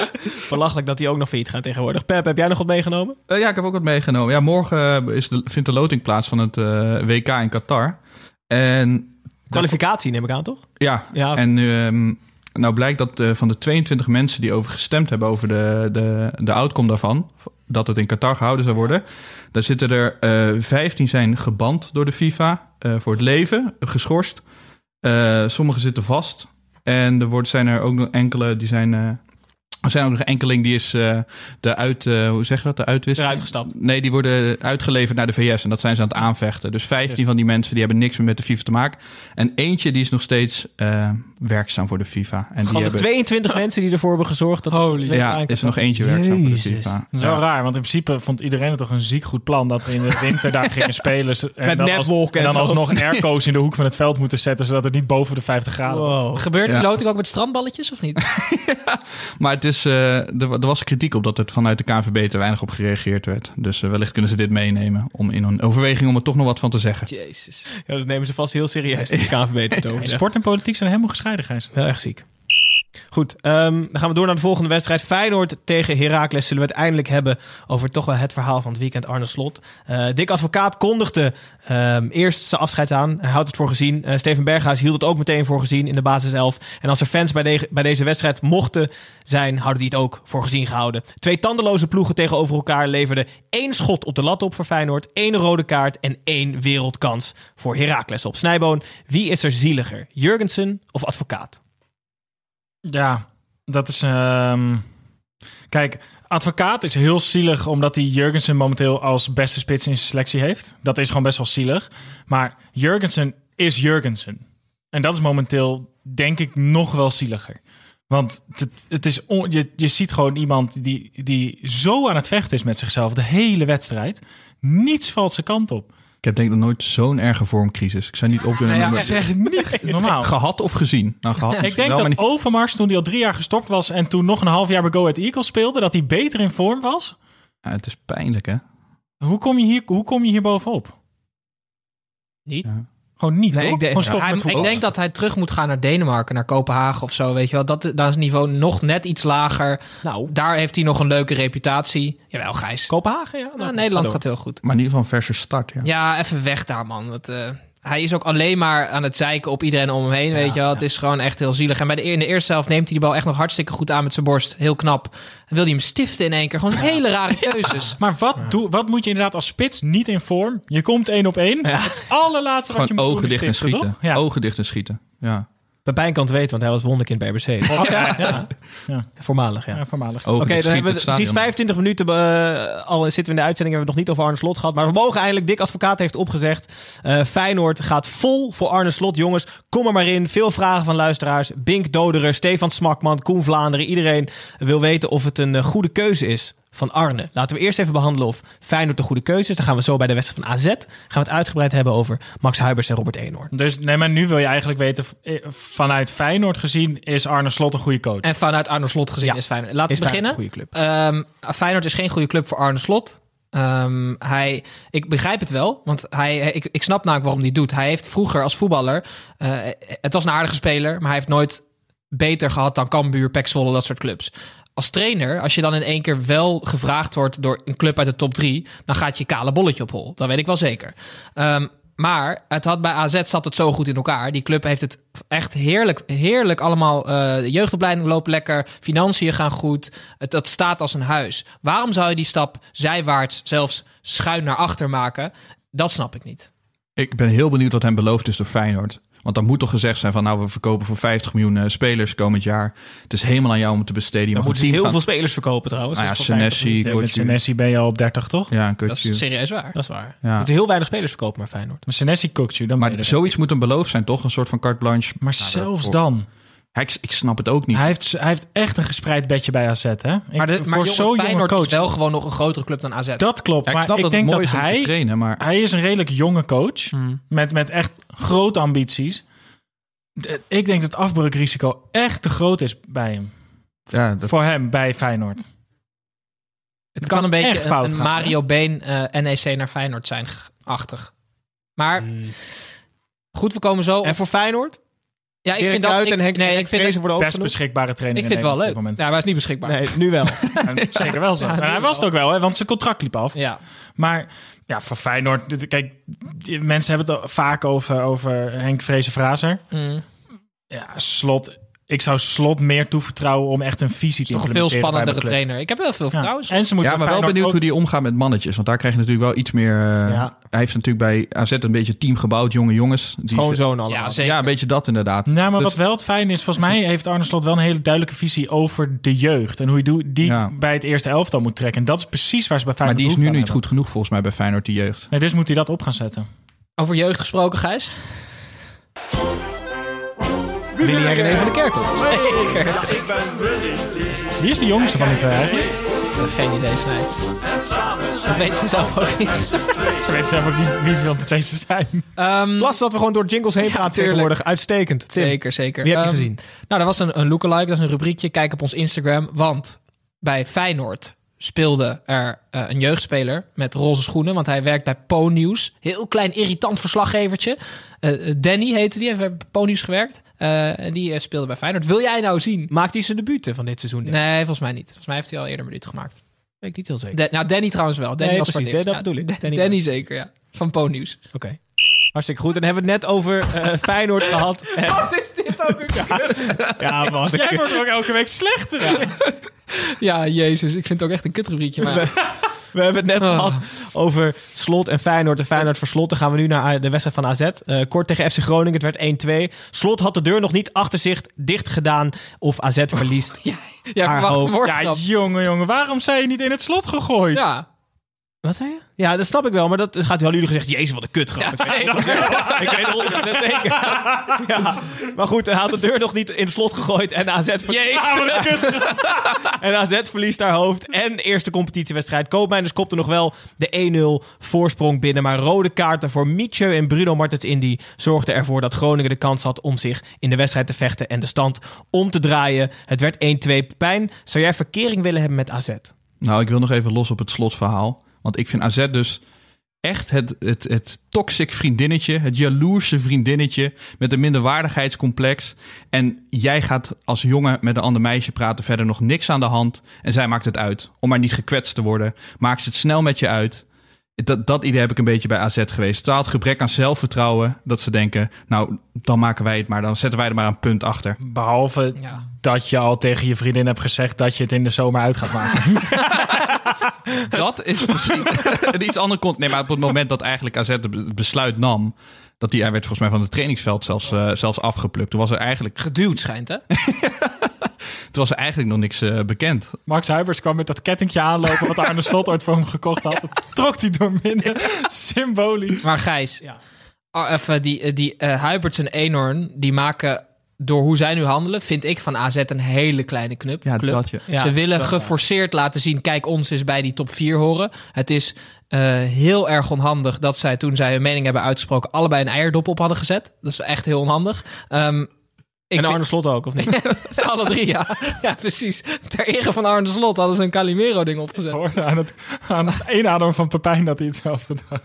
Belachelijk dat die ook nog failliet gaan tegenwoordig. Pep, heb jij nog wat meegenomen? Eh, ja, ik heb ook wat meegenomen. Ja, morgen eh, is de, vindt de loting plaats van het eh, WK in Qatar. En Kwalificatie neem ik aan, toch? ja, Ja. en ehm, nou blijkt dat van de 22 mensen die over gestemd hebben over de, de, de outcome daarvan, dat het in Qatar gehouden zou worden, daar zitten er eh 15 zijn geband door de FIFA voor het leven, geschorst. Sommigen zitten vast. En er wordt, zijn er ook nog enkele die zijn. Er zijn ook nog enkeling die is eh, de uit, eh, hoe zeg je dat, de uitwisseling? Eruit gestapt. Nee, die worden uitgeleverd naar de VS en dat zijn ze aan het aanvechten. Dus 15 van die mensen die hebben niks meer met de FIFA te maken. En eentje die is nog steeds eh, werkzaam voor de FIFA. En die hebben, 22 mensen die ervoor hebben gezorgd. Dat Holy. ja, is er nog eentje werkzaam voor de. FIFA. Dat is Ja. wel raar, want in principe vond iedereen het toch een ziek goed plan... dat we in de winter daar gingen spelen. En Met dan als- netwolken En dan alsnog airco's in de hoek van het veld moeten zetten... zodat het niet boven de 50 graden. Wow. Gebeurt die Ja. loting ook met strandballetjes, of niet? Maar het is, eh, er, er was kritiek op dat het vanuit de KNVB te weinig op gereageerd werd. Dus eh, wellicht kunnen ze dit meenemen om in een overweging om er toch nog wat van te zeggen. Jezus. Ja, dat nemen ze vast heel serieus. KNVB het over. Sport en politiek zijn helemaal gescheiden, Gijs. Heel erg ziek. Goed, ehm, dan gaan we door naar de volgende wedstrijd. Feyenoord tegen Heracles zullen we het eindelijk hebben over toch wel het verhaal van het weekend Arne Slot. Eh Dick Advocaat kondigde ehm, eerst zijn afscheid aan. Hij houdt het voor gezien. Eh, Steven Berghuis hield het ook meteen voor gezien in de basiself. En als er fans bij, bij deze wedstrijd mochten zijn, hadden die het ook voor gezien gehouden. Twee tandeloze ploegen tegenover elkaar leverden één schot op de lat op voor Feyenoord, één rode kaart en één wereldkans voor Heracles op. Snijboon, wie is er zieliger? Jurgensen of Advocaat? Ja, dat is... ehm, Kijk, advocaat is heel zielig... omdat hij Jurgensen momenteel als beste spits in zijn selectie heeft. Dat is gewoon best wel zielig. Maar Jurgensen is Jurgensen. En dat is momenteel, denk ik, nog wel zieliger. Want het, het is je, je ziet gewoon iemand die, die zo aan het vechten is met zichzelf... de hele wedstrijd. Niets valt zijn kant op. Ik heb denk ik nog nooit zo'n erge vormcrisis. Ik zou niet op kunnen ja, zeg niet normaal. Gehad of gezien? Nou, gehad Ik denk dat Overmars, toen hij al drie jaar gestopt was... en toen nog een half jaar bij Go Ahead Eagles speelde... dat hij beter in vorm was. Ja, het is pijnlijk, hè? Hoe kom je hier, hoe kom je hier bovenop? Niet? Ja. Gewoon niet, Nee, ik denk- Gewoon Hij- ik denk dat hij terug moet gaan naar Denemarken, naar Kopenhagen of zo. Weet je wel, dat, daar is het niveau nog net iets lager. Nou, Daar heeft hij nog een leuke reputatie. Jawel, Gijs. Kopenhagen, ja. Nou, Nederland ga gaat heel goed. Maar in ieder geval een verse start, ja. Ja, even weg daar, man. Dat, eh, hij is ook alleen maar aan het zeiken op iedereen om hem heen, weet je wel. Het is gewoon echt heel zielig. En bij de, in de eerste helft neemt hij de bal echt nog hartstikke goed aan met zijn borst. Heel knap. En wil hij hem stiften in één keer. Gewoon hele rare keuzes. Maar wat, doe, wat moet je inderdaad als spits niet in vorm? Je komt één op één. Het allerlaatste wat je moet ogen doen is dicht en schieten. Ogen dicht en schieten, ja. Pepijn kan het weten, want hij was wonderkind bij RBC. Ja, ja. Ja. Voormalig, ja. Ja, voormalig. Oké, dan hebben we precies stadion. 25 minuten eh, al zitten we in de uitzending. Hebben we het nog niet over Arne Slot gehad. Maar we mogen eindelijk. Dick Advocaat heeft opgezegd. eh, Feyenoord gaat vol voor Arne Slot. Jongens, kom er maar in. Veel vragen van luisteraars. Bink Doderer, Stefan Smakman, Koen Vlaanderen. Iedereen wil weten of het een eh, goede keuze is van Arne. Laten we eerst even behandelen of Feyenoord de goede keuze is. Dan gaan we zo bij de wedstrijd van AZ. Gaan we het uitgebreid hebben over Max Huibers en Robert Eenhoorn. Dus nee, maar nu wil je eigenlijk weten, eh, vanuit Feyenoord gezien, is Arne Slot een goede coach. En vanuit Arne Slot gezien Ja. is Feyenoord. Laten we Feyenoord beginnen. een goede club? Ehm, Feyenoord is geen goede club voor Arne Slot. Ehm, hij, ik begrijp het wel, want hij, ik, ik snap namelijk waarom hij het doet. Hij heeft vroeger als voetballer, eh, het was een aardige speler, maar hij heeft nooit beter gehad dan Cambuur, Pek Zwolle, dat soort clubs. Als trainer, als je dan in één keer wel gevraagd wordt door een club uit de top drie, dan gaat je kale bolletje op hol. Dat weet ik wel zeker. Ehm, maar het had bij AZ zat het zo goed in elkaar. Die club heeft het echt heerlijk, heerlijk allemaal. eh, de jeugdopleiding loopt lekker, financiën gaan goed. Het, dat staat als een huis. Waarom zou je die stap zijwaarts, zelfs schuin naar achter maken? Dat snap ik niet. Ik ben heel benieuwd wat hem beloofd is door Feyenoord. Want dan moet toch gezegd zijn van nou, we verkopen voor 50 miljoen eh, spelers komend jaar. Het is helemaal aan jou om het te besteden. Je Dan moeten heel gaan- veel spelers verkopen trouwens. Nou ja, Senesi, met. Senesi ben je al op 30, toch? Ja, een Dat is serieus waar. Dat is waar. Ja. Je moet heel weinig spelers verkopen, maar Feyenoord. Maar Senesi je, dan Maar zoiets moet een beloofd zijn, toch? Een soort van carte blanche. Maar Nou, zelfs dan. Ja, ik, snap het ook niet. Hij heeft, hij heeft echt een gespreid bedje bij AZ, hè? Ik, Maar, de, maar voor jongens, zo'n jonge Feyenoord coach. is wel gewoon nog een grotere club dan AZ. Dat klopt, Ja, ik maar snap ik dat denk het mooi dat hij... trainen, maar Hij is een redelijk jonge coach. Hmm. Met, met echt grote ambities. De- Ik denk dat het afbreukrisico echt te groot is bij hem. ja, dat, Voor hem bij Feyenoord. Het kan een beetje echt een, fout een gaan, Mario Been eh, NEC naar Feyenoord zijn achtig. Maar goed, we komen zo. En voor Feyenoord? Ja, ik Erik vind dat. Ik, en Henk, nee, ik vind, ook Best beschikbare trainer ik vind het wel leuk. Ja, maar hij is niet beschikbaar. Nee, nu wel. Zeker wel zo. Ja, hij was het ook wel, hè, want zijn contract liep af. Ja. Maar ja, voor Feyenoord... Kijk, mensen hebben het vaak over, over Henk Vrezen-Frazer. Mm. Ja, Slot... Ik zou Slot meer toevertrouwen om echt een visie te Toch een veel spannendere trainer. Ik heb heel veel Ja. vertrouwen. En ze moeten ja, maar wel benieuwd ook- hoe die omgaat met mannetjes. Want daar krijg je natuurlijk wel iets meer... eh, Ja. Hij heeft natuurlijk bij AZ een beetje team gebouwd, jonge jongens. Die Schoonzoon allemaal. Ja. Ja, een beetje dat inderdaad. Nou, maar Dus- wat wel het fijn is, volgens mij heeft Arne Slot wel een hele duidelijke visie over de jeugd. En hoe je die Ja. bij het eerste elftal moet trekken. En dat is precies waar ze bij Maar Feyenoord die is nu niet goed genoeg volgens mij bij Feyenoord, die jeugd. hebben. Nee, dus moet hij dat op gaan zetten. Over jeugd gesproken, Gijs? Willy en René van de Kerkhof. Zeker. Wie is de jongste van die twee eigenlijk? Geen idee, Snij. Dat weten ze zelf ook niet. Ze weten zelf ook niet wie van de twee ze zijn. Ehm, Klasse dat we gewoon door jingles heen Ja, praten tuurlijk. tegenwoordig. Uitstekend. Tim, Zeker, zeker. Wie heb je Ehm, gezien? Nou, dat was een, een lookalike, dat is een rubriekje. Kijk op ons Instagram. Want bij Feyenoord speelde er eh, een jeugdspeler met roze schoenen. Want hij werkt bij Po-nieuws. Heel klein, irritant verslaggevertje. Eh, eh, Danny heette die, heeft bij gewerkt. En die speelde bij Feyenoord. Wil jij nou zien? Maakt hij zijn debuut van dit seizoen? denk? Nee, volgens mij niet. Volgens mij heeft hij al eerder minuten gemaakt. Weet ik niet heel zeker. Nou, Danny trouwens wel. Danny Nee, was precies. Dat bedoel ik. Da- Danny zeker, ja. Van Po-nieuws. Oké. Hartstikke goed. En dan hebben we het net over eh, Feyenoord gehad. En- Wat is dit ook weer? ja, man. Jij wordt ook elke week slechter. Ja, jezus. Ik vind het ook echt een kutrubriekje. Maar We hebben het net Oh. gehad over Slot en Feyenoord. En Feyenoord voor Slot. Dan gaan we nu naar de wedstrijd van AZ. Eh, kort tegen FC Groningen. Het werd 1-2. Slot had de deur nog niet achter zich dicht gedaan. Of AZ verliest. ja, Haar verwacht een hoofd. Ja, jongen, jongen. Waarom zijn je niet in het slot gegooid? Ja, Wat zei je? Ja, dat snap ik wel. Maar dat gaat wel jullie gezegd. Jezus, wat een kutgrap. Ja, ik weet. Ik het 100% zeker. Ja. Maar goed, hij had de deur nog niet in het slot gegooid. En AZ, ver- en AZ verliest haar hoofd. En eerste competitiewedstrijd. Koopmijners kopte nog wel de 1-0 voorsprong binnen. Maar rode kaarten voor Mietje en Bruno Martens Indy zorgden ervoor dat Groningen de kans had om zich in de wedstrijd te vechten en de stand om te draaien. Het werd 1-2. Pijn, zou jij verkering willen hebben met AZ? Nou, ik wil nog even los op het slotverhaal. Want ik vind AZ dus... echt het, het, het toxic vriendinnetje, het jaloerse vriendinnetje met een minderwaardigheidscomplex. En jij gaat als jongen met een ander meisje praten, verder nog niks aan de hand. En zij maakt het uit. Om maar niet gekwetst te worden, maakt ze het snel met je uit. Dat, dat idee heb ik een beetje bij AZ geweest. Terwijl het gebrek aan zelfvertrouwen, dat ze denken, nou, dan maken wij het maar, dan zetten wij er maar een punt achter. Behalve dat je al tegen je vriendin hebt gezegd dat je het in de zomer uit gaat maken. Dat is misschien een iets ander kont. Nee, maar op het moment dat eigenlijk AZ het besluit nam, dat die, hij werd volgens mij van het trainingsveld zelfs, eh, zelfs afgeplukt. Toen was er eigenlijk... Geduwd schijnt, hè? Toen was er eigenlijk nog niks eh, bekend. Max Huibers kwam met dat kettingje aanlopen wat Arne Slot ooit voor hem gekocht had. Dat trok hij door midden. Symbolisch. Maar Gijs, ah, even die, eh, die eh, Huiberts en Eenhoorn, die maken door hoe zij nu handelen, vind ik van AZ een hele kleine knup. Ja, club. dat je. Ja, Ze willen dat- geforceerd laten zien, kijk, ons is bij die top 4 horen. Het is eh, heel erg onhandig dat zij toen zij hun mening hebben uitgesproken, allebei een eierdop op hadden gezet. Dat is echt heel onhandig. Ehm, ik en vind- Arne Slot ook, of niet? Alle drie, ja. Ja, precies. Ter ere van Arne Slot hadden ze een Calimero-ding opgezet. hoorde aan het, aan het inademen van Pepijn dat hij hetzelfde dacht.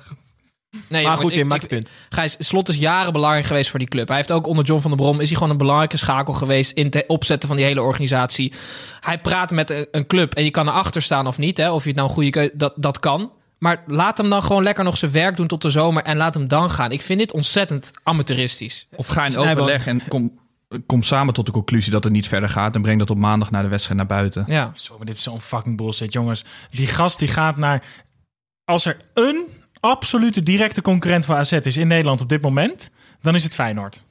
Nee, maar jongens, goed, ik- Tim, maak ik- je punt. Gijs, Slot is jaren belangrijk geweest voor die club. Hij heeft ook onder John van der Brom... is hij gewoon een belangrijke schakel geweest... in het opzetten van die hele organisatie. Hij praat met een, club en je kan erachter staan of niet. Hè, of je het nou een goede keuze... Dat, dat kan. Maar laat hem dan gewoon lekker nog zijn werk doen tot de zomer... en laat hem dan gaan. Ik vind dit ontzettend amateuristisch. Of ga in overleg en kom, kom samen tot de conclusie dat het niet verder gaat. En breng dat op maandag naar de wedstrijd naar buiten. Ja. Zo, maar dit is zo'n fucking bullshit, jongens. Die gast die gaat naar... Als er een absolute directe concurrent voor AZ is in Nederland op dit moment... dan is het Feyenoord.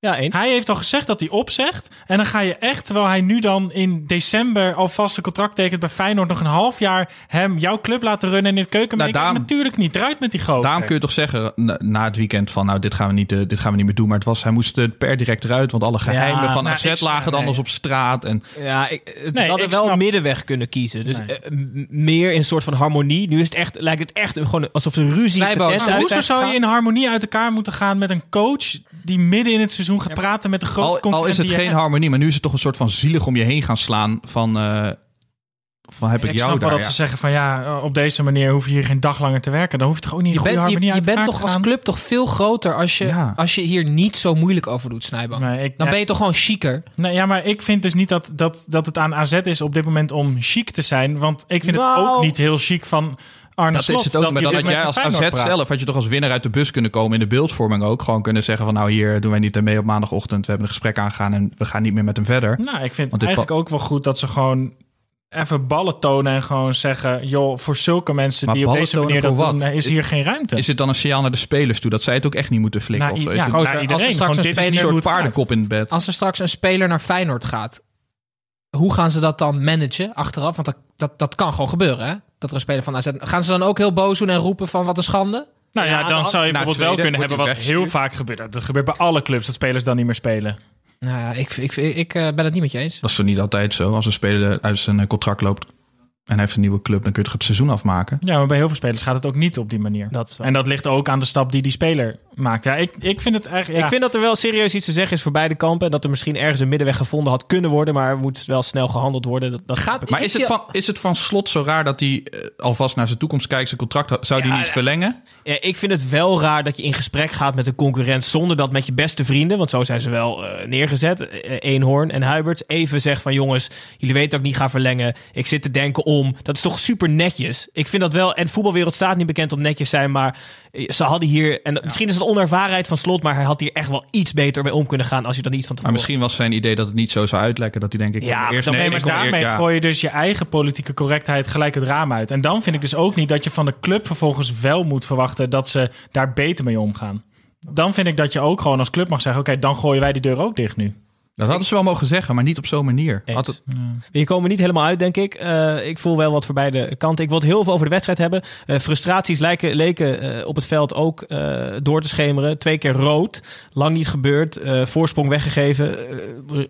Ja, eens. Hij heeft al gezegd dat hij opzegt. En dan ga je echt, terwijl hij nu dan in december alvast een contract tekent bij Feyenoord... nog een half jaar hem jouw club laten runnen in de keuken. Nou, daarom- natuurlijk niet. Eruit met die gozer. Daarom kun je toch zeggen na, na het weekend van nou dit gaan we niet, eh, dit gaan we niet meer doen. Maar het was, hij moest er per direct eruit, want alle geheimen Ja, van nou, AZ ik lagen dan nee. anders op straat. En Ja, ik, het Nee, hadden ik wel snap- een middenweg kunnen kiezen. Dus Nee. eh, meer in een soort van harmonie. Nu is het echt, lijkt het echt een- gewoon alsof ze ruzie hoezo zou je in harmonie uit elkaar moeten gaan met een coach... die midden in het seizoen gaat praten met de grote al, al is het je geen hebt? harmonie, maar nu is het toch een soort van zielig om je heen gaan slaan van, eh, van heb ik, Ik jou snap wel dat ja. ze zeggen van ja, op deze manier hoef je hier geen dag langer te werken. Dan hoef je toch ook niet in Je goede bent, je, harmonie je uit bent toch als club toch veel groter... als je, Ja. als je hier niet zo moeilijk over doet, Snijboom. Nee, ik, Dan ja, ben je toch gewoon chiquer. nee, ja, maar ik vind dus niet dat, dat, dat het aan AZ is op dit moment om chic te zijn. Want ik vind het Nou. ook niet heel chic van Arne Dat Slot. is het ook, maar dan dit had jij als AZ praat. zelf, had je toch als winnaar uit de bus kunnen komen in de beeldvorming ook. Gewoon kunnen zeggen van nou hier doen wij niet mee op maandagochtend. We hebben een gesprek aangaan en we gaan niet meer met hem verder. Nou, ik vind Want het eigenlijk ook wel goed dat ze gewoon even ballen tonen en gewoon zeggen... joh, voor zulke mensen Maar die op deze manier dat doen, wat? eh, is hier geen ruimte. Is het dan een signaal naar de spelers toe dat zij het ook echt niet moeten flikken? Nou, of ja, gozer, als er straks Gewoon, een speler- soort paardenkop in het bed? Als er straks een speler naar Feyenoord gaat, hoe gaan ze dat dan managen achteraf? Want dat, dat, dat kan gewoon gebeuren, hè? Dat er een speler van AZ... Gaan ze dan ook heel boos doen en roepen van wat een schande? Nou ja, Ja, dan dan- zou je na bijvoorbeeld wel kunnen hebben wat heel vaak gebeurt. Dat gebeurt bij alle clubs, dat spelers dan niet meer spelen. Nou ja, ik, ik, ik, eh, ben het niet met je eens. Dat is toch niet altijd zo? Als een speler uit zijn eh, contract loopt en hij heeft een nieuwe club, dan kun je toch het seizoen afmaken? Ja, maar bij heel veel spelers gaat het ook niet op die manier. Dat is wel- En dat ligt ook aan de stap die die speler maakt. Ja, ik, ik vind het eigenlijk... Ja, Ik vind dat er wel serieus iets te zeggen is voor beide kampen. En dat er misschien ergens een middenweg gevonden had kunnen worden. Maar er moet wel snel gehandeld worden. Dat, dat Gaat- Maar is het, van, is het van slot zo raar dat hij eh, alvast naar zijn toekomst kijkt, zijn contract zou die Ja, niet ja. verlengen? Ja, ik vind het wel raar dat je in gesprek gaat met een concurrent zonder dat met je beste vrienden, want zo zijn ze wel eh, neergezet, eh, Eenhoorn en Huiberts, even zegt van jongens, jullie weten dat ik niet ga verlengen. Ik zit te denken om. Dat is toch super netjes. Ik vind dat wel, en voetbalwereld staat niet bekend om netjes zijn, maar eh, ze hadden hier, en misschien is het onervarenheid van Slot, maar hij had hier echt wel iets beter mee om kunnen gaan als je dat niet van Maar tevoren... misschien was zijn idee dat het niet zo zou uitlekken. Dat hij denk ik Ja, eerst maar dan Nee, maar daarmee ja. gooi je dus je eigen politieke correctheid gelijk het raam uit. En dan vind ik dus ook niet dat je van de club vervolgens wel moet verwachten dat ze daar beter mee omgaan. Dan vind ik dat je ook gewoon als club mag zeggen: oké, dan gooien wij die deur ook dicht nu. Dat hadden ze wel mogen zeggen, maar niet op zo'n manier. Had het, Hier komen niet helemaal uit, denk ik. Eh, ik voel wel wat voor beide kanten. Ik wil het heel veel over de wedstrijd hebben. Eh, frustraties lijken, leken eh, op het veld ook door te schemeren. Twee keer rood. Lang niet gebeurd. Voorsprong weggegeven.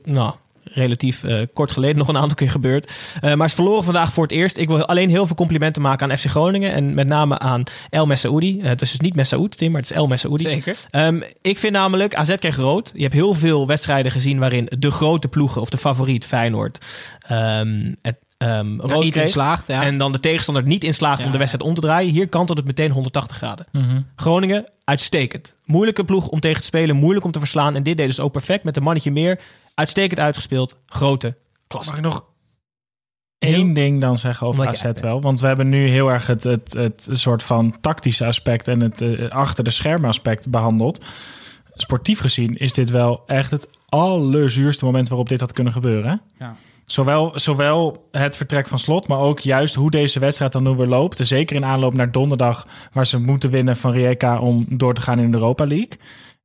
Nou, relatief eh, kort geleden nog een aantal keer gebeurd. Eh, maar ze verloren vandaag voor het eerst. Ik wil alleen heel veel complimenten maken aan FC Groningen. En met name aan El Messaoudi. Eh, het is dus niet Messaoud, Tim, maar het is El Messaoudi. Zeker. Ehm, ik vind namelijk, AZ kreeg rood. Je hebt heel veel wedstrijden gezien waarin de grote ploegen of de favoriet Feyenoord ehm, het ehm rood niet inslaagt, ja. En dan de tegenstander niet inslaagt Ja, om de wedstrijd om te draaien. Hier kantelt het meteen 180 graden. Mhm. Groningen, uitstekend. Moeilijke ploeg om tegen te spelen, moeilijk om te verslaan. En dit deden ze ook perfect met een mannetje meer. Uitstekend uitgespeeld, grote klasse. Mag ik nog één ding dan zeggen over Omdat AZ wel? Want we hebben nu heel erg het, het, het soort van tactische aspect en het eh, achter de schermen aspect behandeld. Sportief gezien is dit wel echt het allerzuurste moment waarop dit had kunnen gebeuren. Ja. Zowel, zowel het vertrek van slot, maar ook juist hoe deze wedstrijd dan nu weer loopt. Zeker in aanloop naar donderdag, waar ze moeten winnen van Rijeka om door te gaan in de Europa League.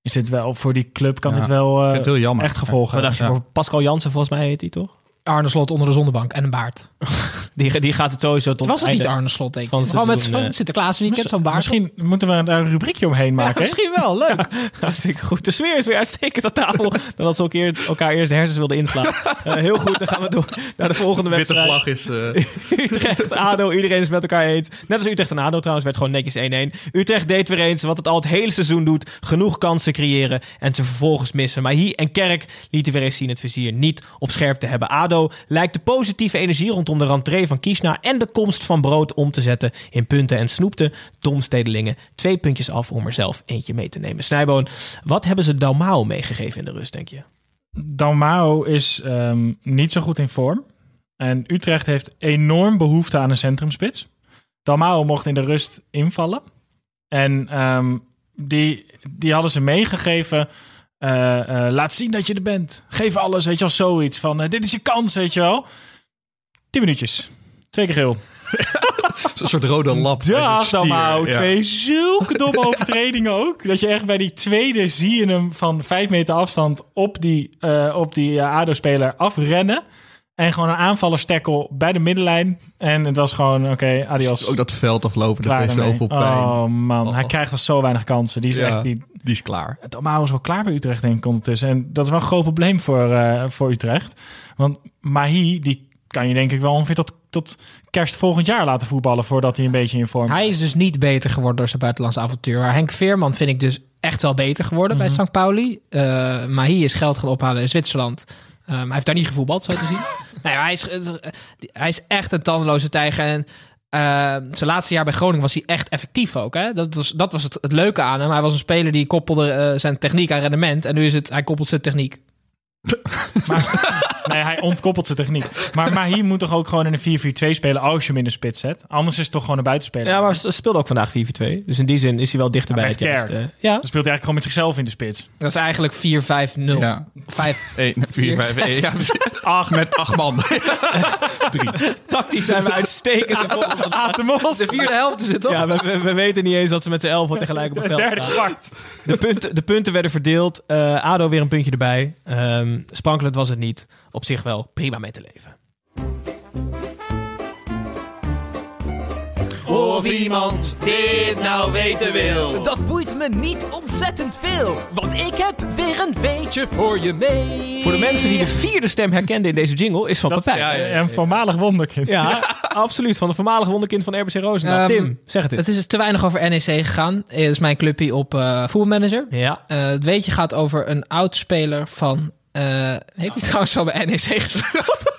Is dit wel voor die club kan Ja, dit wel eh, heel jammer. echt gevolgen Wat dacht je hebben. voor Pascal Jansen, volgens mij heet hij toch? Arne Slot onder de zonnebank en een baard. Die, die gaat het sowieso tot Was het niet Arne Slot, denk ik? van Gewoon met seizoen, zo'n eh, Sinterklaas weekend, zo'n baard. Misschien moeten we daar een rubriekje omheen maken. misschien wel, leuk. Hartstikke goed. De sfeer is weer uitstekend aan tafel. Dan dat ze elkaar, elkaar eerst de hersens wilden inslaan. Eh, heel goed, dan gaan we door naar de volgende Witte wedstrijd. vlag is... eh, Utrecht, ADO, iedereen is met elkaar eens. Net als Utrecht en ADO trouwens, werd gewoon netjes 1-1. Utrecht deed weer eens wat het al het hele seizoen doet. Genoeg kansen creëren en ze vervolgens missen. Maar hier en Kerk lieten weer eens zien het vizier niet op scherp te hebben. ADO lijkt de positieve energie rondom de rentree van Kiesna en de komst van Brood om te zetten in punten. En snoepte domstedelingen twee puntjes af om er zelf eentje mee te nemen. Snijboon, wat hebben ze Dalmao meegegeven in de rust, denk je? Dalmao is ehm, niet zo goed in vorm. En Utrecht heeft enorm behoefte aan een centrumspits. Dalmao mocht in de rust invallen. En ehm, die, die hadden ze meegegeven. Eh, eh, laat zien dat je er bent. Geef alles, weet je wel, zoiets van... eh, dit is je kans, weet je wel. Tien minuutjes. Twee keer geel. Een soort rode lap. Ja. Twee zulke domme overtredingen ook. Dat je echt bij die tweede zie je hem van vijf meter afstand op die, op die ADO-speler afrennen. En gewoon een aanvallerstackle bij de middenlijn. En het was gewoon, oké, adios. Ook dat veld aflopen, deed ermee. zoveel pijn. Oh man, hij Oh. krijgt al zo weinig kansen. Die is Ja, echt, die, die is klaar. Dalmau is wel klaar bij Utrecht, denk ik, ondertussen. En dat is wel een groot probleem voor, eh, voor Utrecht. Want Mahi, die kan je denk ik wel ongeveer tot, tot kerst volgend jaar laten voetballen... voordat hij een beetje in vorm Hij is dus niet beter geworden door zijn buitenlandse avontuur. Maar Henk Veerman vind ik dus echt wel beter geworden bij St. Pauli. Eh maar hij is geld gaan ophalen in Zwitserland. Ehm, hij heeft daar niet gevoetbald, zo te zien. nee, hij, is, hij is echt een tandeloze tijger. En eh, zijn laatste jaar bij Groningen was hij echt effectief ook. Hè? Dat, was, dat was het, het leuke aan hem. Hij was een speler die koppelde eh, zijn techniek aan rendement. En nu is het, hij koppelt zijn techniek. Nee, hij ontkoppelt zijn techniek. Maar Mahi moet toch ook gewoon in een 4-4-2 spelen als je hem in de spits zet. Anders is het toch gewoon een buitenspeler. Ja, maar ze speelde ook vandaag 4-4-2. Dus in die zin is hij wel dichter bij met het juiste. Ja, Dan speelt hij eigenlijk gewoon met zichzelf in de spits. Dat is eigenlijk 4-5-0. Ja. 5. 1, 4, 5, 1. Ja, precies. Acht. met acht man. tactisch zijn we uitstekend. Atemos. De vierde helft is het toch? Ja, we, we, we weten niet eens dat ze met z'n elf al tegelijk op het veld Derde kwart. De punten, de punten werden verdeeld. Eh, ADO weer een puntje erbij. Ehm sprankelend was het niet. Op zich wel prima mee te leven. Of iemand dit nou weten wil. Dat boeit me niet ontzettend veel, want ik heb weer een beetje voor je mee. Voor de mensen die de vierde stem herkenden in deze jingle, is van Dat, Papijn. ja, ja, een voormalig wonderkind. Ja, absoluut. Van de voormalige wonderkind van RBC Roosendaal. Ehm, Tim, zeg het eens. Het is dus te weinig over NEC gegaan. Het is mijn clubje op eh voetbalmanager. Ja. Eh, het weetje gaat over een oud-speler van... eh, heeft hij trouwens wel bij NEC gespeeld?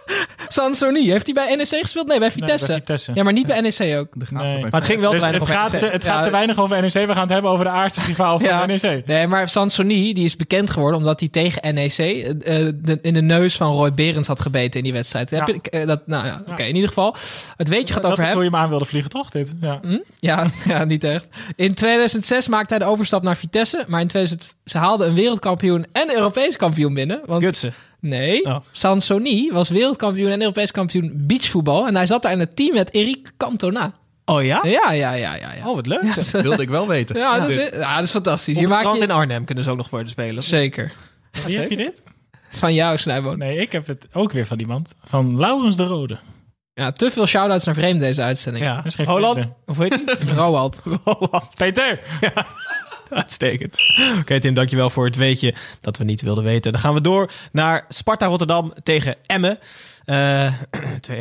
Sansoni. Heeft hij bij NEC gespeeld? Nee, bij Vitesse. bij Vitesse. Ja, maar niet bij NEC ook. Nee. Maar het ging wel te Dus weinig het over gaat, NEC. te, het gaat Ja. te weinig over NEC. We gaan het hebben over de aardse rivaal van Ja. NEC. Nee, maar Sansoni die is bekend geworden omdat hij tegen NEC eh, de- in de neus van Roy Berends had gebeten in die wedstrijd. Heb Ja. je- eh, dat, nou ja, oké. In ieder geval, het weetje gaat dat over is hem. hoe je hem aan wilde vliegen, toch? Dit? Ja. Hm? Ja, ja, niet echt. In 2006 maakte hij de overstap naar Vitesse. Maar in 2000, ze haalden een wereldkampioen en Europees kampioen binnen. Want, Gutsen. Nee, Oh. Sansoni was wereldkampioen en Europees kampioen beachvoetbal. En hij zat daar in het team met Eric Cantona. Oh ja? Ja, ja, ja, ja. ja. Oh, wat leuk. Ja, ze- Wilde ik wel weten. ja, dat, is, ja, dat is fantastisch. Op Je het maakt strand je... in Arnhem kunnen ze ook nog voor de spelen. Zeker. Wie heb je dit? Van jou, Snijboon. Nee, ik heb het ook weer van iemand. Van Laurens de Rode. Ja, te veel shout-outs naar vreemd deze uitzending. Ja. Dat is geen Holland. Of weet je? Roald. Peter! Uitstekend. Oké Tim, dankjewel voor het weetje dat we niet wilden weten. Dan gaan we door naar Sparta Rotterdam tegen Emmen. Eh, 2-1.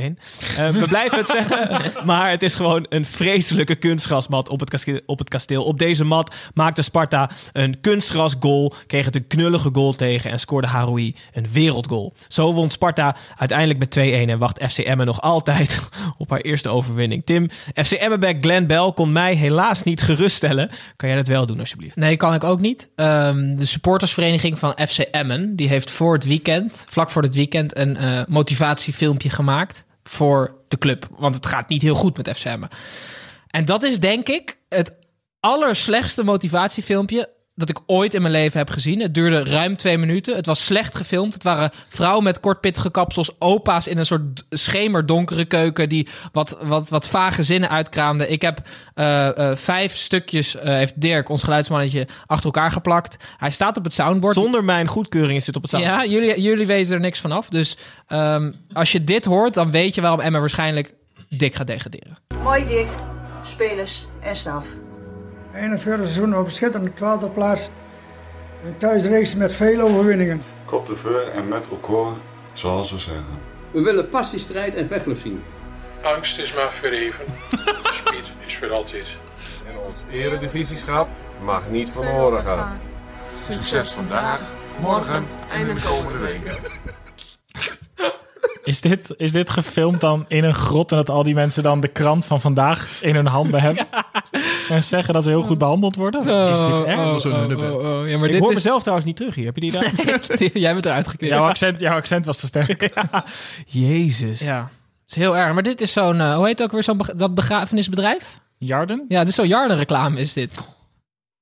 Eh, we blijven het zeggen, maar het is gewoon een vreselijke kunstgrasmat op het, kasteel, op het kasteel. Op deze mat maakte Sparta een kunstgrasgoal, kreeg het een knullige goal tegen en scoorde Haroui een wereldgoal. Zo won Sparta uiteindelijk met 2-1 en wacht FC Emmen nog altijd op haar eerste overwinning. Tim, FC Emmenback Glenn Bell kon mij helaas niet geruststellen. Kan jij dat wel doen alsjeblieft? Nee, kan ik ook niet. Ehm, de supportersvereniging van FC Emmen, die heeft voor het weekend, vlak voor het weekend, een eh, motivatiefilmpje gemaakt voor de club. Want het gaat niet heel goed met FC Emmen. En dat is denk ik het allerslechtste motivatiefilmpje dat ik ooit in mijn leven heb gezien. Het duurde ruim twee minuten. Het was slecht gefilmd. Het waren vrouwen met kortpittige kapsels, opa's in een soort schemerdonkere keuken die wat, wat, wat vage zinnen uitkraamden. Ik heb uh, uh, vijf stukjes, uh, heeft Dirk, ons geluidsmannetje, achter elkaar geplakt. Hij staat op het soundboard. Zonder mijn goedkeuring is dit op het soundboard. Ja, jullie, jullie weten er niks vanaf. Dus um, als je dit hoort, dan weet je waarom Emma waarschijnlijk dik gaat degraderen. Mooi Dick, spelers en staf. 41 seizoen op schitterende 12e plaats. Een thuisrace met veel overwinningen. Kop de veur en met record, zoals we zeggen. We willen passie, strijd en vechtlust zien. Angst is maar verheven. Speed is voor altijd. En ons eredivisieschap mag niet van horen gaan. Succes vandaag, morgen en de komende weken. Is dit, is dit gefilmd dan in een grot en dat al die mensen dan de krant van vandaag in hun handen hebben? Ja. En zeggen dat ze heel goed behandeld worden? Oh, is dit echt? Oh, oh, oh, ja, maar ik dit hoor is... mezelf trouwens niet terug hier. Heb je die daar? Nee, jij bent eruit geknipt. Jouw accent, jouw accent was te sterk. Ja. Jezus. Ja, het is heel erg. Maar dit is zo'n, uh, hoe heet het ook weer, zo'n be dat begrafenisbedrijf? Jarden? Ja, dit is zo'n Jarden reclame is dit.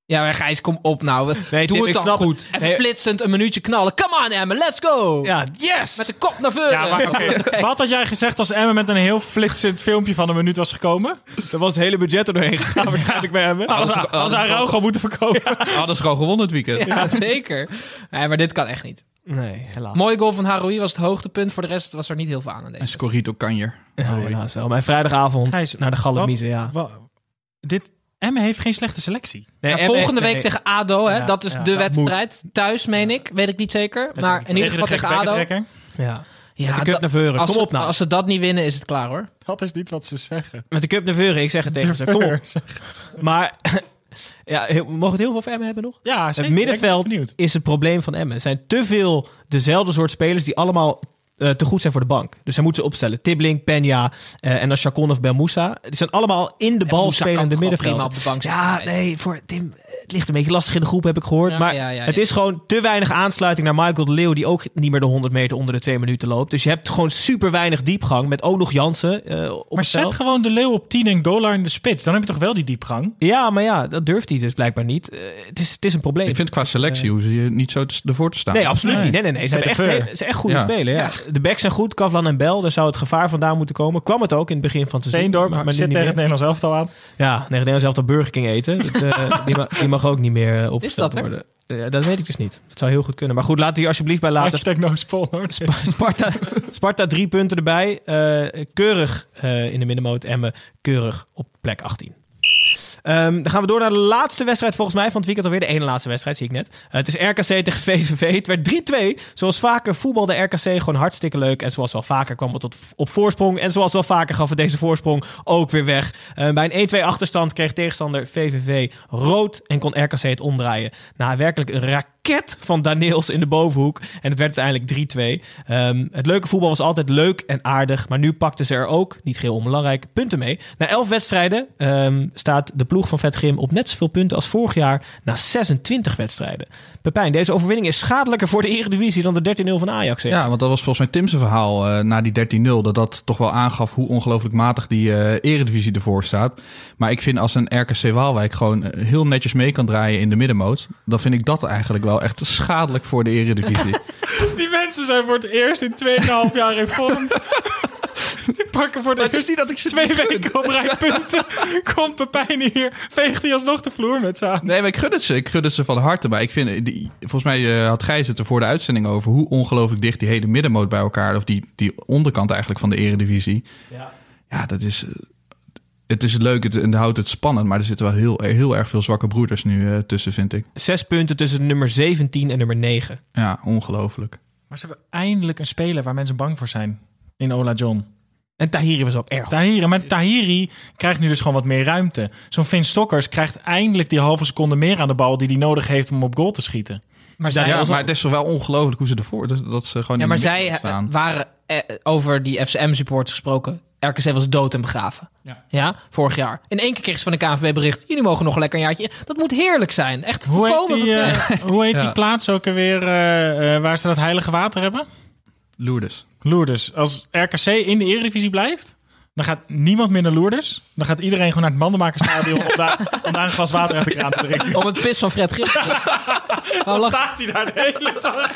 Ja, maar Gijs, kom op nou. Nee, Doe Tim, het ik dan snap goed. het. Even Nee. flitsend een minuutje knallen. Come on, Emma, let's go. Ja, yes! Met de kop naar voren. Ja, maar oké. Wat had jij gezegd als Emma met een heel flitsend filmpje van een minuut was gekomen? Er was het hele budget er doorheen gegaan waarschijnlijk bij hem. Als, als, als gewoon moeten verkopen. Hadden ze gewoon gewonnen het weekend. Ja, zeker. Nee, maar dit kan echt niet. Nee, helaas. Mooie goal van Haroui was het hoogtepunt. Voor de rest was er niet heel veel aan aan deze. En Scorito Kanjer. Ja, helaas wel. Mijn vrijdagavond Gijs, naar de Gallemiezen, ja. Wa- dit, Emma heeft geen slechte selectie. Nee, Ja, volgende nee, week tegen ADO, hè? Ja, dat is ja, de dat wedstrijd. Thuis, meen ik. Weet ik niet zeker. Maar in ieder geval tegen ADO. Ja. Ja, Met de cup naar Veuren. Kom ze- op nou. Als ze dat niet winnen, is het klaar hoor. Dat is niet wat ze zeggen. Met de cup naar Veuren, ik zeg het tegen ze. Kom op. Maar ja, heel- mogen we het heel veel over Emmen hebben nog? Ja, Het zeker. Ik middenveld is het probleem van Emmen. Er zijn te veel dezelfde soort spelers die allemaal eh, te goed zijn voor de bank. Dus zij moeten ze opstellen. Tibbling, Peña eh, en dan Chacon of Belmoussa. Die zijn allemaal in de bal spelende toch wel middenveld. prima op de bank. Ja, nee, voor Tim, het ligt een beetje lastig in de groep, heb ik gehoord. Ja, maar ja, ja, het ja. is gewoon te weinig aansluiting naar Michael de Leeuw... die ook niet meer de 100 meter onder de twee minuten loopt. Dus je hebt gewoon super weinig diepgang. Met ook nog Jansen eh, op Maar zet gewoon de leeuw op 10 en Golar in de spits. Dan heb je toch wel die diepgang? Ja, maar ja, dat durft hij dus blijkbaar niet. Eh, het, is, het is een probleem. Ik vind qua selectie hoe ze je niet zo te- ervoor te staan. Nee, absoluut Nee. niet. Nee, nee, nee. Ze, Nee, hebben echt, ze zijn echt goede Ja. spelen. Ja. De backs zijn goed. Kavlan en Bel. Daar zou het gevaar vandaan moeten komen. Kwam het ook in het begin van het seizoen. Steendorp maar, maar zit tegen het. Nederlands elftal aan. Ja, tegen zelf dat Burger King eten. Dat, eh, die, mag, die mag ook niet meer eh, opgesteld dat er? worden. Ja, dat weet ik dus niet. Dat zou heel goed kunnen. Maar goed, laten we hier alsjeblieft bij laten. Hashtag no. Sparta, Sparta drie punten erbij. Eh, keurig eh, in de middenmoot. Emmen keurig op plek 18. Ehm, dan gaan we door naar de laatste wedstrijd volgens mij van het weekend alweer. De ene laatste wedstrijd, zie ik net. Eh, het is RKC tegen VVV. Het werd 3-2. Zoals vaker voetbalde RKC gewoon hartstikke leuk. En zoals wel vaker kwam het tot op voorsprong. En zoals wel vaker gaf het deze voorsprong ook weer weg. Eh, bij een 1-2 achterstand kreeg tegenstander VVV rood. En kon RKC het omdraaien. Na werkelijk een raket van Daniels in de bovenhoek. En het werd uiteindelijk 3-2. Ehm, het leuke voetbal was altijd leuk en aardig. Maar nu pakten ze er ook, niet heel onbelangrijk, punten mee. Na 11 wedstrijden ehm, staat de ploeg van Vet Grim op net zoveel punten als vorig jaar. Na 26 wedstrijden. Pepijn, deze overwinning is schadelijker voor de Eredivisie dan de 13-0 van Ajax. Ja, want dat was volgens mij Tim's verhaal eh, na die 13-0. Dat dat toch wel aangaf hoe ongelooflijk matig die eh, eredivisie ervoor staat. Maar ik vind als een RKC Waalwijk gewoon eh, heel netjes mee kan draaien in de middenmoot. Dan vind ik dat eigenlijk wel echt schadelijk voor de eredivisie. Die mensen zijn voor het eerst in 2,5 jaar in vorm. Die pakken voor de eerste dat ik twee weken op rij punten. Komt Pepijn hier, veegt hij alsnog de vloer met aan. nee, maar ik gun het ze. Ik gun het ze van harte. Maar ik vind, eh, die, volgens mij eh, had Gijs het er voor de uitzending over hoe ongelooflijk dicht die hele middenmoot bij elkaar, of die, die onderkant eigenlijk van de eredivisie. Ja. Ja, dat is. Het is leuk het, en houdt het spannend, maar er zitten wel heel, heel erg veel zwakke broeders nu eh, tussen, vind ik. Zes punten tussen nummer 17 en nummer 9. Ja, ongelooflijk. Maar ze hebben eindelijk een speler waar mensen bang voor zijn. in Ola John. En Tahiri was ook erg. Tahiri, maar Tahiri krijgt nu dus gewoon wat meer ruimte. Zo'n Finn Stokkers krijgt eindelijk die halve seconde meer aan de bal die hij nodig heeft om op goal te schieten. Maar Ja, zij, maar het is toch wel ongelooflijk hoe ze ervoor... Dat, dat ze gewoon ja, maar zij eh, staan. waren eh, over die FCM-supporters gesproken. RKC was dood en begraven. Ja. ja, vorig jaar. In één keer kregen ze van de KNVB bericht... jullie mogen nog lekker een jaartje... Dat moet heerlijk zijn. Echt Hoe heet die, eh, hoe heet Ja. die plaats ook alweer eh, eh, waar ze dat heilige water hebben? Lourdes. Lourdes. Als RKC in de Eredivisie blijft, dan gaat niemand meer naar Lourdes. Dan gaat iedereen gewoon naar het Mandenmakerstadion om, daar, om daar een glas water uit de kraan te drinken. Om het pis van Fred Grim. Dan staat hij daar de hele dag.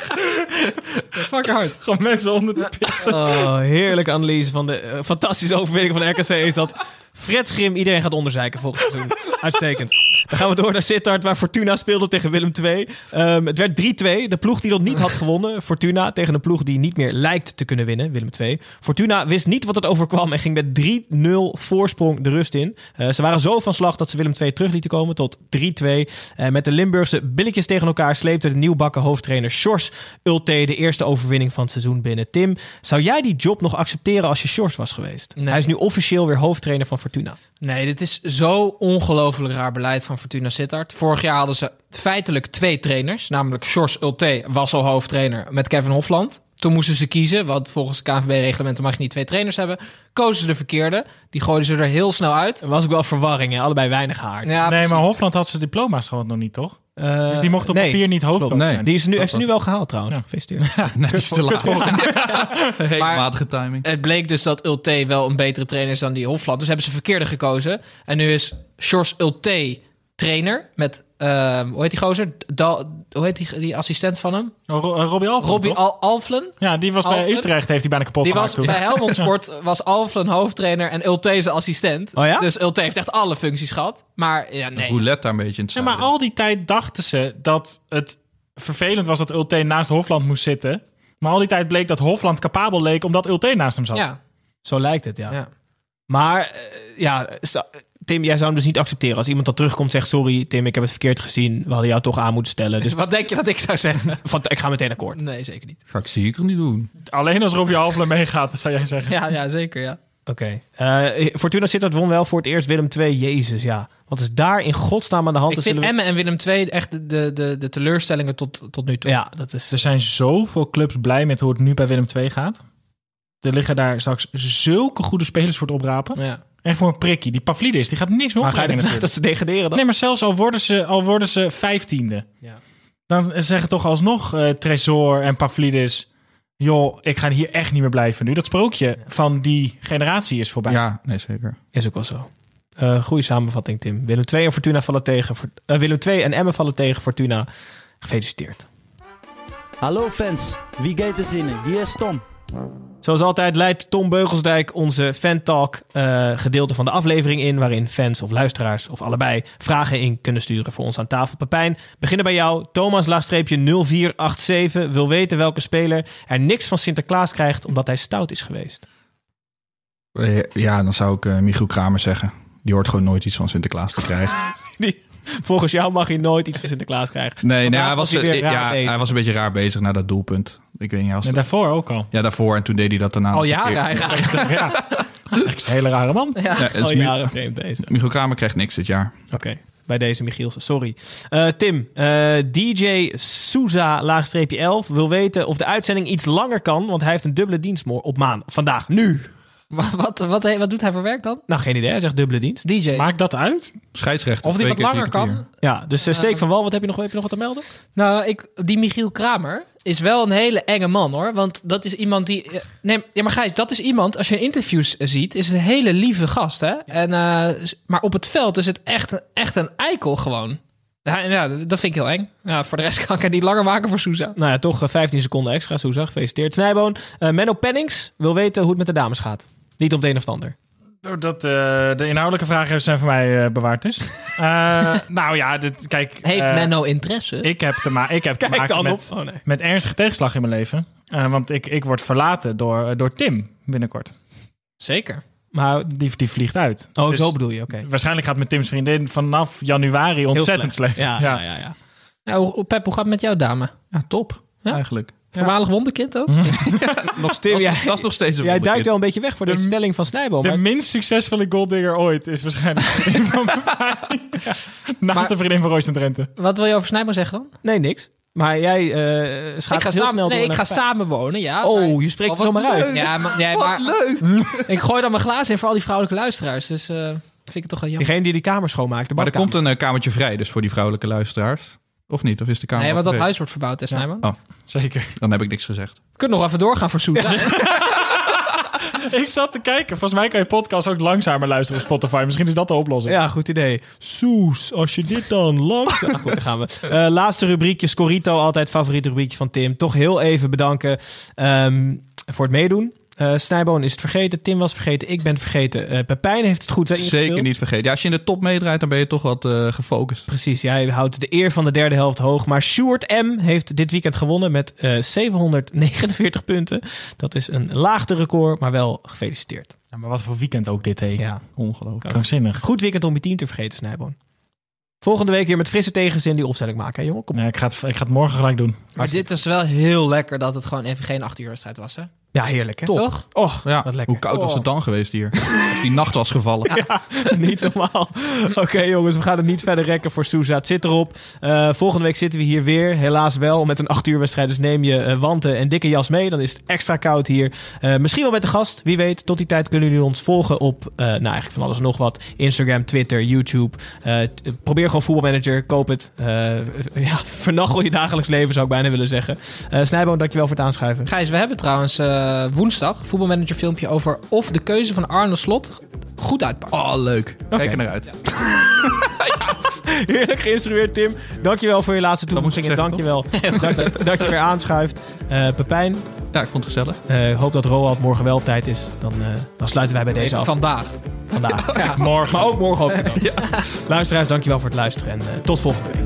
Fuck hard. Gewoon mensen onder te pissen. Oh, heerlijke analyse van de eh, fantastische overwinning van RKC is dat Fred Grim iedereen gaat onderzeiken volgend seizoen. Uitstekend. Dan gaan we door naar Sittard, waar Fortuna speelde tegen Willem II. Ehm, het werd 3-2. De ploeg die nog niet had gewonnen, Fortuna, tegen een ploeg die niet meer lijkt te kunnen winnen, Willem II. Fortuna wist niet wat het overkwam en ging met 3-0 voorsprong de rust in. Eh, ze waren zo van slag dat ze Willem II terug lieten komen tot 3-2. Eh, met de Limburgse billetjes tegen elkaar sleepte de nieuwbakken hoofdtrainer Sjors Ulte de eerste overwinning van het seizoen binnen. Tim, zou jij die job nog accepteren als je Sjors was geweest? Nee. Hij is nu officieel weer hoofdtrainer van Fortuna. Nee, dit is zo ongelooflijk raar beleid van Fortuna Sittard. Vorig jaar hadden ze feitelijk twee trainers. Namelijk Sjors Ulte was al hoofdtrainer met Kevin Hofland. Toen moesten ze kiezen, want volgens het KNVB-reglementen mag je niet twee trainers hebben. Kozen ze de verkeerde. Die gooiden ze er heel snel uit. Er was ook wel verwarring, hè? allebei weinig haar. Ja, nee, maar. Hofland had zijn diploma's gewoon nog niet, toch? Eh, dus die mocht op nee, papier niet hoofdcoach zijn. Die is nu, heeft ze nu wel gehaald trouwens. Gefeliciteerd. Net is te laat. Matige timing. Het bleek dus dat Ulte wel een betere trainer is dan die Hofland. Dus hebben ze verkeerde gekozen. En nu is Sjors Ulte trainer met, ehm, hoe heet die gozer? Hoe heet die, die assistent van hem? Oh, Ro- eh, Robbie? Al Alflen. Ja, die was bij. Utrecht, heeft hij bijna kapot Die was toen. bij Helmond Sport was Alflen hoofdtrainer en Ulte zijn assistent. Oh ja? Dus Ulte heeft echt alle functies gehad. Maar ja, nee. Roulette daar een beetje in het Ja, maar al die tijd dachten ze dat het vervelend was dat Ulte naast Hofland moest zitten. Maar al die tijd bleek dat Hofland capabel leek omdat Ulte naast hem zat. Ja. Zo lijkt het, ja. Ja. Maar eh, ja, sta- Tim, jij zou hem dus niet accepteren. Als iemand dan terugkomt en zegt... Sorry, Tim, ik heb het verkeerd gezien. We hadden jou toch aan moeten stellen. Dus Wat denk je dat ik zou zeggen? van, ik ga meteen akkoord. Nee, zeker niet. Ga ik zeker niet doen. Alleen als Robbie Alphen meegaat, zou jij zeggen. Ja, ja zeker, ja. Oké. Eh, Fortuna Sittard won wel voor het eerst Willem II. Jezus, ja. Wat is daar in godsnaam aan de hand? Ik vind we- Emmen en Willem II echt de, de, de, de teleurstellingen tot, tot nu toe. Ja, dat is... Er zijn zoveel clubs blij met hoe het nu bij Willem II gaat. Er liggen daar straks zulke goede spelers voor het oprapen. Ja. Echt voor een prikkie. Die Pavlidis, die gaat niks meer Maar ga je opbrengen uit dat ze degraderen dan? Nee, maar zelfs al worden ze, al worden ze vijftiende. Ja. Dan zeggen toch alsnog eh Tresor en Pavlidis... joh, ik ga hier echt niet meer blijven nu. Dat sprookje van die generatie is voorbij. Ja, nee, zeker. Is ook wel zo. Eh goede samenvatting, Tim. Willem II en Fortuna vallen tegen. Eh, Willem II en Emmen vallen tegen Fortuna. Gefeliciteerd. Hallo fans, wie gaat er zinnen? Hier is Tom. Zoals altijd leidt Tom Beugelsdijk onze Fantalk eh gedeelte van de aflevering in... waarin fans of luisteraars of allebei vragen in kunnen sturen voor ons aan tafel. Pepijn, beginnen bij jou. Thomas-0487 wil weten welke speler er niks van Sinterklaas krijgt... omdat hij stout is geweest. Ja, dan zou ik eh, Michiel Kramer zeggen. Die hoort gewoon nooit iets van Sinterklaas te krijgen. Die, volgens jou mag hij nooit iets van Sinterklaas krijgen. Nee, nee hij, was, hij eh, ja, hij was een beetje raar bezig naar dat doelpunt. Ik weet niet als En daarvoor ook al. Ja, daarvoor. En toen deed hij dat daarna. Al jaren eigenlijk. ja. Ik is een hele rare man. Ja. Ja, Al jaren vreemd bezig. Michiel Kramer krijgt niks dit jaar. Oké, bij deze Michielse, sorry. Eh, Tim, eh, DJ Souza laagstreepje 11 wil weten of de uitzending iets langer kan, want hij heeft een dubbele dienst op maan. Vandaag, nu. Wat, wat, wat, wat doet hij voor werk dan? Nou, geen idee, hij zegt dubbele dienst. DJ. Maakt dat uit? Scheidsrechter. Of die wat langer kan? Ja, dus eh, Steek van Wal, wat heb je nog, heb je nog wat te melden? Nou, ik, die Michiel Kramer is wel een hele enge man hoor. Want dat is iemand die. eh, Nee, ja, maar Gijs, dat is iemand, als je interviews eh, ziet, is een hele lieve gast. Hè? En, eh, maar op het veld is het echt, een- echt een eikel gewoon. Ja, ja, dat vind ik heel eng. Ja, voor de rest kan ik het niet langer maken voor Souza. Nou ja, toch eh, 15 seconden extra, Souza, gefeliciteerd. Snijboon, eh, Menno Pennings wil weten hoe het met de dames gaat. Niet op het een of het ander. Doordat eh, de inhoudelijke vragen zijn voor mij eh, bewaard is. Eh, nou ja, dit, kijk. Heeft eh, Menno interesse? Ik heb te, ma ik heb te maken met. Oh, nee. met ernstige tegenslag in mijn leven. Eh, want ik, ik word verlaten door, door Tim binnenkort. Zeker. Maar, Die, die vliegt uit. oh, Dus zo bedoel je, oké. Waarschijnlijk gaat met Tim's vriendin vanaf januari ontzettend slecht. Ja, ja, ja. ja. Nou, hoe- Pep, hoe gaat het met jouw dame? Ja, top. Ja? Eigenlijk. Voormalig wonderkind ook. nog, Tim, dat, is- jij- dat is nog steeds een Jij wonderkind. duikt wel een beetje weg voor de, stelling van Snijboom. De maar- minst succesvolle golddigger ooit is waarschijnlijk een van mij. Naast Maar- de vriendin van Royce en Drenthe. Wat wil je over Snijboom zeggen dan? Nee, niks. Maar jij eh ik gaat ga, snel nee, ik ga samenwonen, ja. Oh, maar- je spreekt Oh, er wat zomaar uit. leuk. Ja, maar, nee, maar ik gooi dan mijn glazen in voor al die vrouwelijke luisteraars. Dus eh vind ik het toch wel jammer. Diegene die die kamer schoonmaakt. De Maar er komt een eh, kamertje vrij, dus voor die vrouwelijke luisteraars. Of niet? Of is de kamer Nee, want dat huis wordt verbouwd, hè, Snijboom? Oh, Zeker. dan heb ik niks gezegd. We kunnen nog even doorgaan voor Soet. Ik zat te kijken. Volgens mij kan je podcast ook langzamer luisteren op Spotify. Misschien is dat de oplossing. Ja, goed idee. Soes, als je dit dan langs... Ah, goed, daar gaan we. Eh, laatste rubriekje, Scorito, altijd favoriet rubriekje van Tim. Toch heel even bedanken ehm, voor het meedoen. Eh Snijboon is het vergeten, Tim was vergeten, ik ben vergeten. Eh Pepijn heeft het goed Zeker ingevuld. niet vergeten. Ja, als je in de top meedraait, dan ben je toch wat eh, gefocust. Precies, jij houdt de eer van de derde helft hoog. Maar Sjoerd M. heeft dit weekend gewonnen met eh 749 punten. Dat is een laagte record, maar wel gefeliciteerd. Ja, maar wat voor weekend ook dit, hé. Ja, Ongelooflijk. Krankzinnig. goed weekend om je team te vergeten, Snijboon. Volgende week weer met frisse tegenzin die opstelling maken, hè jongen? Kom. Ja, ik, ga het, ik ga het morgen gelijk doen. Maar dit is wel heel lekker dat het gewoon even geen 8 uur wedstrijd was, hè? Ja, heerlijk hè? Toch? Och, Ja, wat lekker. hoe koud was Oh. het dan geweest hier? Als die nacht was gevallen. niet normaal. Oké jongens, we gaan het niet verder rekken voor Sousa. Het zit erop. Eh, volgende week zitten we hier weer. Helaas wel met een 8 uur wedstrijd. Dus neem je eh, wanten en dikke jas mee. Dan is het extra koud hier. Eh, misschien wel met de gast. Wie weet. Tot die tijd kunnen jullie ons volgen op, eh, nou eigenlijk van alles en nog wat. Instagram, Twitter, YouTube. Eh, probeer gewoon voetbalmanager. Koop het. Eh, ja, vernachel je dagelijks leven zou ik bijna willen zeggen. Eh Snijboon, dankjewel voor het aanschuiven. Gijs, we hebben trouwens eh, woensdag voetbalmanager filmpje over of de keuze van Arne Slot goed uitpakt. Oh, leuk. Kijk er naar uit. Heerlijk geïnstrueerd, Tim. Dankjewel voor je laatste toevoeging. En dankjewel dat, dat je weer aanschuift. Eh Pepijn, Ja, ik vond het gezellig. eh, hoop dat Roald morgen wel op tijd is. Dan, eh, dan sluiten wij bij deze af. Vandaag. Vandaag. Ja, morgen. Maar ook morgen ook. Luisteraars, dankjewel voor het luisteren. En tot volgende week.